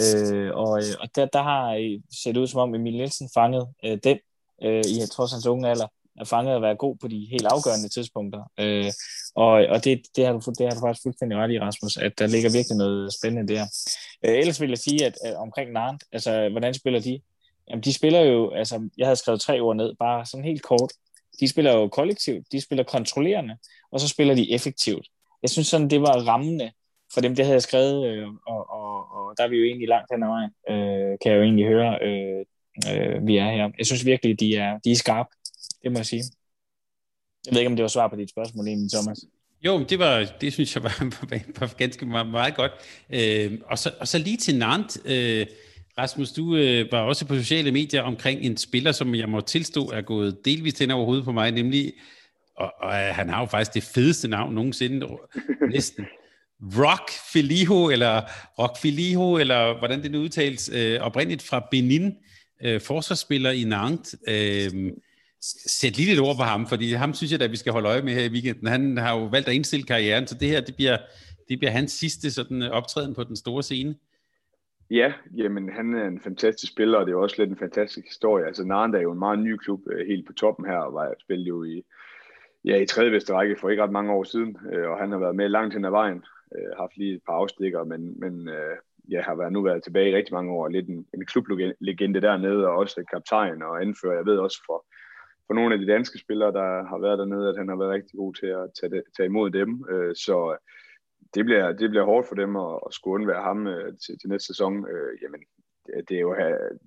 Øh, og øh, og der, der har øh, set ud som om Emil Nielsen fanget øh, den øh, i trods hans unge alder er fanget at være god på de helt afgørende tidspunkter. Øh, og og det, det, har du, det har du faktisk fuldstændig ret i, Rasmus, at der ligger virkelig noget spændende der. Øh, ellers vil jeg sige, at, at omkring Nantes, altså hvordan spiller de? Jamen de spiller jo, altså jeg havde skrevet tre ord ned, bare sådan helt kort. De spiller jo kollektivt, de spiller kontrollerende, og så spiller de effektivt. Jeg synes sådan, det var rammende for dem, det havde jeg skrevet, øh, og, og, og der er vi jo egentlig langt hen ad vejen, øh, kan jeg jo egentlig høre, øh, øh, vi er her. Jeg synes virkelig, de er, de er skarpe det må jeg sige. Jeg ved ikke, om det var svar på dit spørgsmål, egentlig, Thomas. Jo, det, var, det synes jeg var, var ganske meget, meget godt. Øh, og, så, og så lige til Nantes. Øh, Rasmus, du øh, var også på sociale medier omkring en spiller, som jeg må tilstå er gået delvist hen over hovedet på mig, nemlig, og, og øh, han har jo faktisk det fedeste navn nogensinde, næsten, Rock Filiho, eller Rock Filiho, eller hvordan det nu udtales, øh, oprindeligt fra Benin, øh, forsvarsspiller i Nantes. Øh, sæt lige lidt ord på ham, fordi ham synes jeg at vi skal holde øje med her i weekenden. Han har jo valgt at indstille karrieren, så det her det bliver, det bliver hans sidste sådan, øh, optræden på den store scene. Ja, jamen han er en fantastisk spiller, og det er også lidt en fantastisk historie. Altså Naranda er jo en meget ny klub, øh, helt på toppen her, og var spillet jo i, ja, i tredje bedste række for ikke ret mange år siden, øh, og han har været med langt hen ad vejen, øh, haft lige et par afstikker, men, men ja, har været, nu været tilbage i rigtig mange år, lidt en, en klublegende dernede, og også kaptajn og anfører, jeg ved også for, for nogle af de danske spillere, der har været dernede, at han har været rigtig god til at tage, det, tage imod dem. Så det bliver, det bliver hårdt for dem at, at skulle undvære ham øh, til, til næste sæson. Øh, jamen, det er jo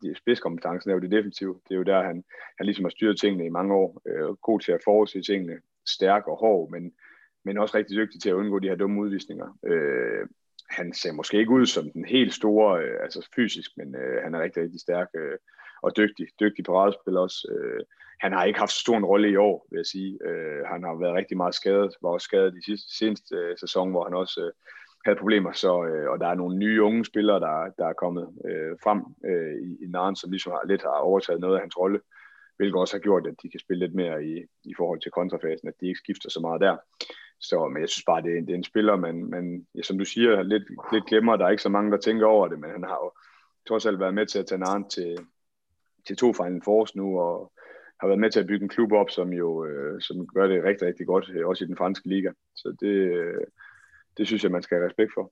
det spidskompetencen er jo det definitive. Det er jo der, han, han ligesom har styret tingene i mange år. Øh, god til at forudse tingene. Stærk og hård, men, men også rigtig dygtig til at undgå de her dumme udvisninger. Øh, han ser måske ikke ud som den helt store, øh, altså fysisk, men øh, han er rigtig, rigtig stærk øh, og dygtig. Dygtig paradespiller også. Øh, han har ikke haft så stor en rolle i år, vil jeg sige. Øh, han har været rigtig meget skadet, var også skadet i sidste, seneste øh, sæson, hvor han også øh, havde problemer. Så, øh, og der er nogle nye unge spillere, der, der er kommet øh, frem øh, i, i Naren, som ligesom har, lidt har overtaget noget af hans rolle, hvilket også har gjort, at de kan spille lidt mere i, i forhold til kontrafasen, at de ikke skifter så meget der. Så, men jeg synes bare, det er, det er en spiller, man, man ja, som du siger, lidt, lidt glemmer. Der er ikke så mange, der tænker over det, men han har jo trods alt været med til at tage Naren til, til to Final Fours nu, og har været med til at bygge en klub op, som jo øh, som gør det rigtig, rigtig godt, øh, også i den franske liga. Så det, øh, det synes jeg, man skal have respekt for.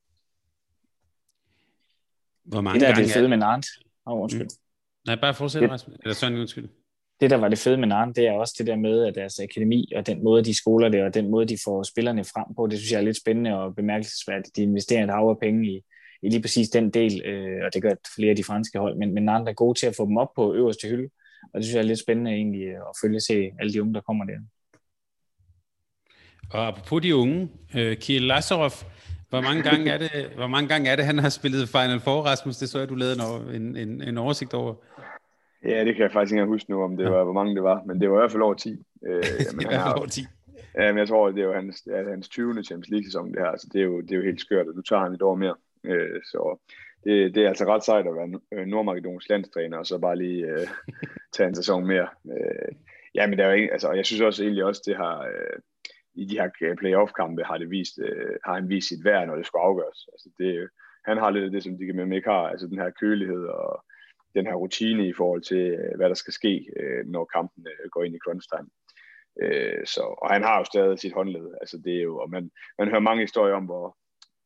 Hvor mange det der er det fede med Nantes. Oh, undskyld. Mm. Nej, bare fortsæt, det, Eller sådan, undskyld. Det, der var det fede med Nantes, det er også det der med, at deres akademi og den måde, de skoler det, og den måde, de får spillerne frem på, det synes jeg er lidt spændende og bemærkelsesværdigt. De investerer et hav af penge i, i lige præcis den del, øh, og det gør flere af de franske hold, men, men Nantes er gode til at få dem op på øverste hylde, og det synes jeg er lidt spændende egentlig at følge se alle de unge, der kommer der. Og apropos de unge, uh, Kiel Lazarov Hvor mange gange er det, hvor mange gange er det han har spillet Final Four, Rasmus? Det så jeg, du lavede en, en, en oversigt over. Ja, det kan jeg faktisk ikke huske nu, om det var, hvor mange det var, men det var i hvert fald over 10. Øh, jamen, det var i hvert fald over 10. Ja, men jeg tror, det er jo hans, ja, hans 20. Champions League-sæson, det her, så det er, jo, det er jo helt skørt, og nu tager han et år mere. Øh, så det, det er altså ret sejt at være øh, Nordmakedons landstræner, og så bare lige øh, tage en sæson mere. Øh, ja, men der er jo ikke, altså, jeg synes også egentlig også, det har, øh, i de her playoff-kampe har, det vist, øh, har han vist sit værd, når det skulle afgøres. Altså, det, han har lidt af det, som de med ikke har, altså den her kølighed og den her rutine i forhold til, øh, hvad der skal ske, øh, når kampen øh, går ind i crunch time. Øh, så, og han har jo stadig sit håndled. Altså, det er jo, og man, man hører mange historier om, hvor,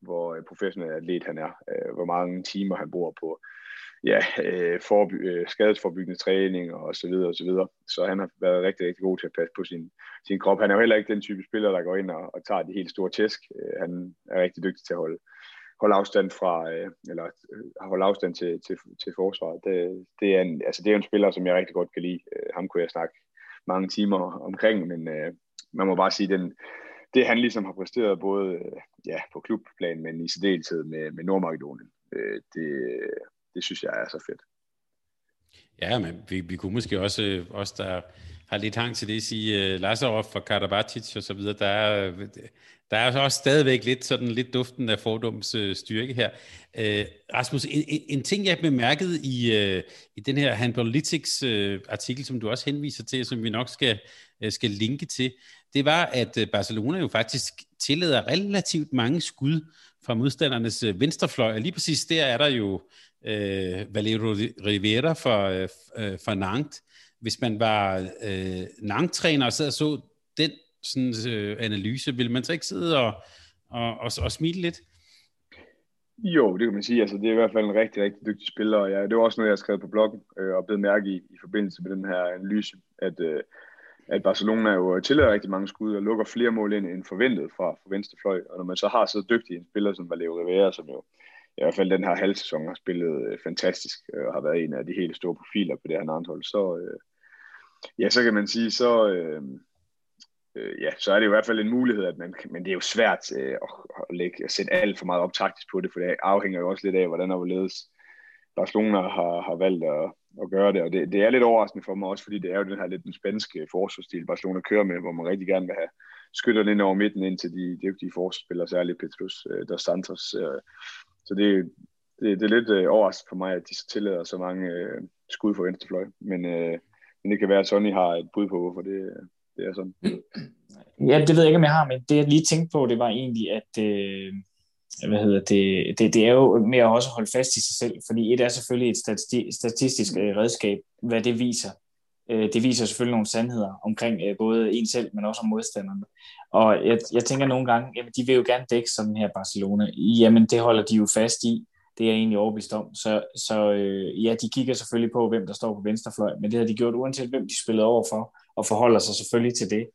hvor øh, professionel atlet han er, øh, hvor mange timer han bruger på ja, øh, forby, øh, skadesforbyggende træning og så videre og så videre. Så han har været rigtig, rigtig god til at passe på sin, sin krop. Han er jo heller ikke den type spiller, der går ind og, og tager de helt store tæsk. Øh, han er rigtig dygtig til at holde, holde afstand fra, øh, eller øh, holde afstand til, til, til forsvaret. Det, det, er en, altså det er en spiller, som jeg rigtig godt kan lide. Øh, ham kunne jeg snakke mange timer omkring, men øh, man må bare sige, den, det han ligesom har præsteret både øh, ja, på klubplan, men i særdeleshed med, med Nordmakedonien, øh, det, det synes jeg er så fedt. Ja, men vi, vi kunne måske også, øh, også der har lidt hang til det, sige øh, uh, Lazarov for Karabatic og så videre, der er, der er også stadigvæk lidt sådan lidt duften af fordoms uh, øh, styrke her. Uh, Rasmus, en, en ting jeg bemærkede i, uh, i den her Handpolitics uh, artikel, som du også henviser til, som vi nok skal, uh, skal linke til, det var, at Barcelona jo faktisk tillader relativt mange skud fra modstandernes venstrefløj, og lige præcis der er der jo øh, Valero Rivera fra, øh, Nantes. Hvis man var øh, nangtræner og sad og så den sådan, øh, analyse, ville man så ikke sidde og, og, og, og smile lidt? Jo, det kan man sige. Altså, det er i hvert fald en rigtig, rigtig dygtig spiller, og ja, det var også noget, jeg skrev på bloggen øh, og blev mærke i, i forbindelse med den her analyse, at, øh, at Barcelona jo tillader rigtig mange skud og lukker flere mål ind end forventet fra, fra venstre fløj. Og når man så har så dygtig en spiller som Valero Rivera, som jo i hvert fald den her halv sæson har spillet øh, fantastisk øh, og har været en af de helt store profiler på det her hold, så, øh, ja, så kan man sige, så, øh, øh, ja, så er det i hvert fald en mulighed, at man, men det er jo svært øh, at, at, lægge, at sætte alt for meget op taktisk på det, for det afhænger jo også lidt af, hvordan og hvorledes Barcelona har, har valgt at, at gøre det, og det, det er lidt overraskende for mig også, fordi det er jo den her lidt den spanske forsvarsstil, Barcelona kører med, hvor man rigtig gerne vil have skytterne ind over midten ind til de dygtige forsvarsspillere, særligt Petrus, øh, der Santos, øh, så det, det, det er lidt øh, overraskende for mig, at de så tillader så mange øh, skud for venstrefløj. Men, øh, men det kan være, at Sonny har et bud på, hvorfor det, det er sådan. Ja, det ved jeg ikke, om jeg har, men det jeg lige tænkte på, det var egentlig, at øh, hvad hedder det, det, det er jo med at også holde fast i sig selv, fordi et er selvfølgelig et stati- statistisk øh, redskab, hvad det viser. Øh, det viser selvfølgelig nogle sandheder omkring øh, både en selv, men også om modstanderne. Og jeg, jeg tænker nogle gange, jamen de vil jo gerne dække sådan her Barcelona. Jamen det holder de jo fast i. Det er jeg egentlig overbevist om. Så, så øh, ja, de kigger selvfølgelig på, hvem der står på venstrefløj, men det har de gjort uanset hvem de spillede over for, og forholder sig selvfølgelig til det.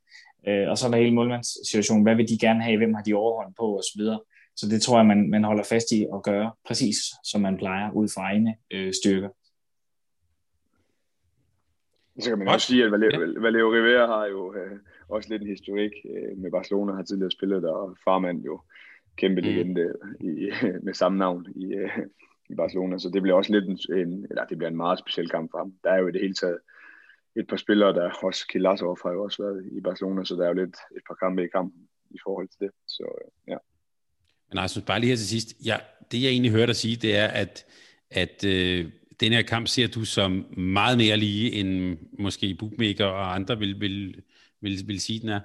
Øh, og så er der hele målmandssituationen. Hvad vil de gerne have? Hvem har de overhånd på? Og så videre. Så det tror jeg, man, man holder fast i at gøre præcis, som man plejer, ud fra egne øh, styrker. Så kan man også sige, at Valero, Rivera har jo øh, også lidt en historik øh, med Barcelona, har tidligere spillet der, og farmand jo kæmpe mm. legende i, med samme navn i, øh, i Barcelona, så det bliver også lidt en, en, eller det bliver en meget speciel kamp for ham. Der er jo i det hele taget et par spillere, der også Kilasov har jo også været i Barcelona, så der er jo lidt et par kampe i kampen i forhold til det. Så øh, ja. Men altså, bare lige her til sidst, ja, det jeg egentlig hørte dig sige, det er, at, at øh, den her kamp ser du som meget mere lige, end måske bookmaker og andre vil, vil, vil, vil sige, den er?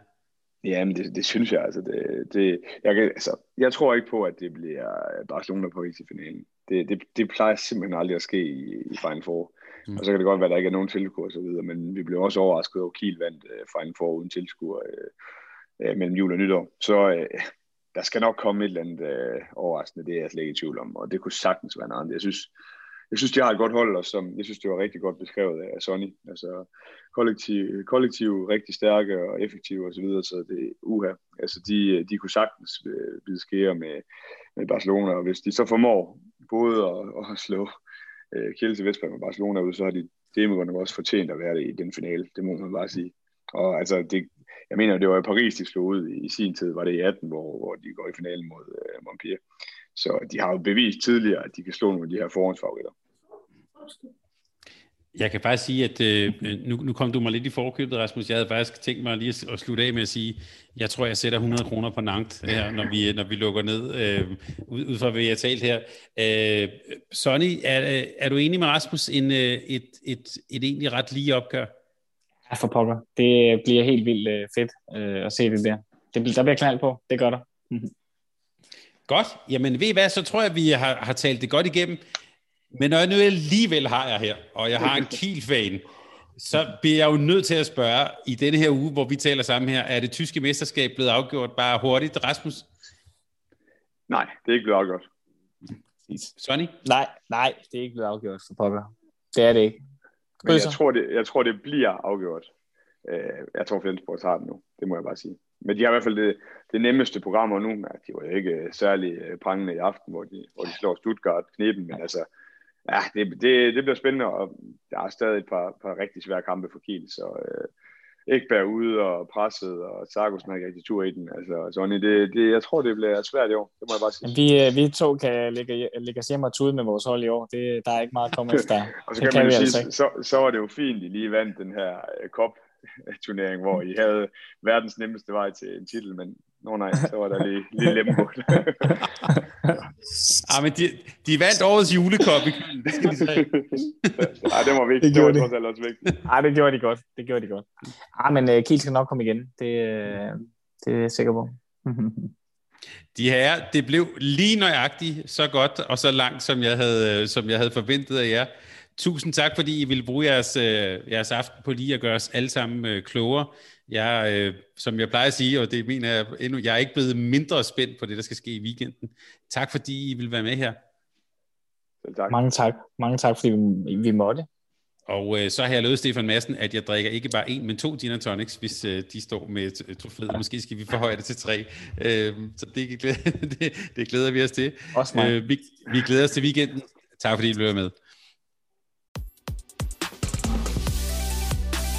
Jamen, det, det synes jeg. Altså, det, det, jeg, kan, altså, jeg tror ikke på, at det bliver Barcelona på i finalen. Det, det, det plejer simpelthen aldrig at ske i, i Final Four. Mm. Og så kan det godt være, at der ikke er nogen tilskuer og så videre, men vi blev også overrasket over, at Kiel vandt uh, Final Four uden tilskuer uh, uh, mellem jul og nytår. Så uh, der skal nok komme et eller andet uh, overraskende, det er jeg slet ikke i tvivl om, og det kunne sagtens være noget andet. Jeg synes, jeg synes, de har et godt hold, og som jeg synes, det var rigtig godt beskrevet af Sonny. Altså kollektiv, kollektiv rigtig stærke og effektive osv., så, videre, så det er uha. Altså de, de kunne sagtens øh, blive skære med, med Barcelona, og hvis de så formår både at, at slå uh, Kiel Vestberg med Barcelona ud, så har de det også fortjent at være det i den finale. Det må man bare sige. Og altså, det, jeg mener, det var i Paris, de slog ud i, i sin tid, var det i 18, hvor, hvor de går i finalen mod uh, Montpellier. Så de har jo bevist tidligere, at de kan slå nogle af de her forhåndsfavoritter. Jeg kan faktisk sige, at øh, nu, nu kom du mig lidt i forkøbet, Rasmus. Jeg havde faktisk tænkt mig lige at slutte af med at sige, jeg tror, jeg sætter 100 kroner på Nantes her, når vi, når vi lukker ned, øh, ud, ud fra hvad jeg har talt her. Øh, Sonny, er, er du enig med Rasmus, en, øh, et, et, et, et egentlig ret lige opgør? Ja, for pokker. Det bliver helt vildt øh, fedt øh, at se det der. Det, der bliver knald på. Det gør der. Godt. Jamen ved I hvad, så tror jeg, vi har, har talt det godt igennem. Men når jeg nu alligevel har jeg her, og jeg har en Kiel-fan, så bliver jeg jo nødt til at spørge, i denne her uge, hvor vi taler sammen her, er det tyske mesterskab blevet afgjort bare hurtigt, Rasmus? Nej, det er ikke blevet afgjort. Sonny? Nej, nej, det er ikke blevet afgjort for pokker. Det er det ikke. Men jeg tror, det, jeg tror, det bliver afgjort. Øh, jeg tror, Flensborg tager den nu. Det må jeg bare sige. Men de har i hvert fald det, det nemmeste programmer nu. De var jo ikke særlig øh, prangende i aften, hvor de, hvor de slår Stuttgart knepen, men altså, ja, det, det, det bliver spændende, og der er stadig et par, par rigtig svære kampe for Kiel, så øh, Ekberg ude og presset, og Sargussen har ikke rigtig tur i den. Altså, Sonny, det, det, jeg tror, det bliver svært i år. Det må jeg bare sige. Vi, øh, vi to kan lægge, lægge os hjem og tude med vores hold i år. Det, der er ikke meget at komme efter. og så det kan, kan man jo sige, altså så, så var det jo fint, at I lige vandt den her kop øh, turnering, hvor I havde verdens nemmeste vej til en titel, men Nå nej, så var der lige, lige lempo. ah, men de, de vandt årets julekop i Køln. Det skal de sige. Nej, det var vigtigt. Det, det var trods også vigtigt. Nej, det gjorde de godt. Det gjorde de godt. Ah, men uh, Kiel skal nok komme igen. Det, uh, det er jeg sikker på. De her, det blev lige nøjagtigt så godt og så langt, som jeg havde, som jeg havde forventet af jer. Tusind tak, fordi I ville bruge jeres, jeres aften på lige at gøre os alle sammen klogere. Jeg, øh, som jeg plejer at sige, og det mener jeg endnu, jeg er ikke blevet mindre spændt på det, der skal ske i weekenden. Tak fordi I vil være med her. Selv tak. Mange tak. Mange tak, fordi vi, vi måtte. Og øh, så har jeg lovet Stefan Madsen, at jeg drikker ikke bare en, men to gin and tonics, hvis øh, de står med trofæet. Måske skal vi forhøje det til tre. Øh, så det, det, det glæder vi os til. Også mig. Øh, vi, vi glæder os til weekenden. Tak fordi I blev med.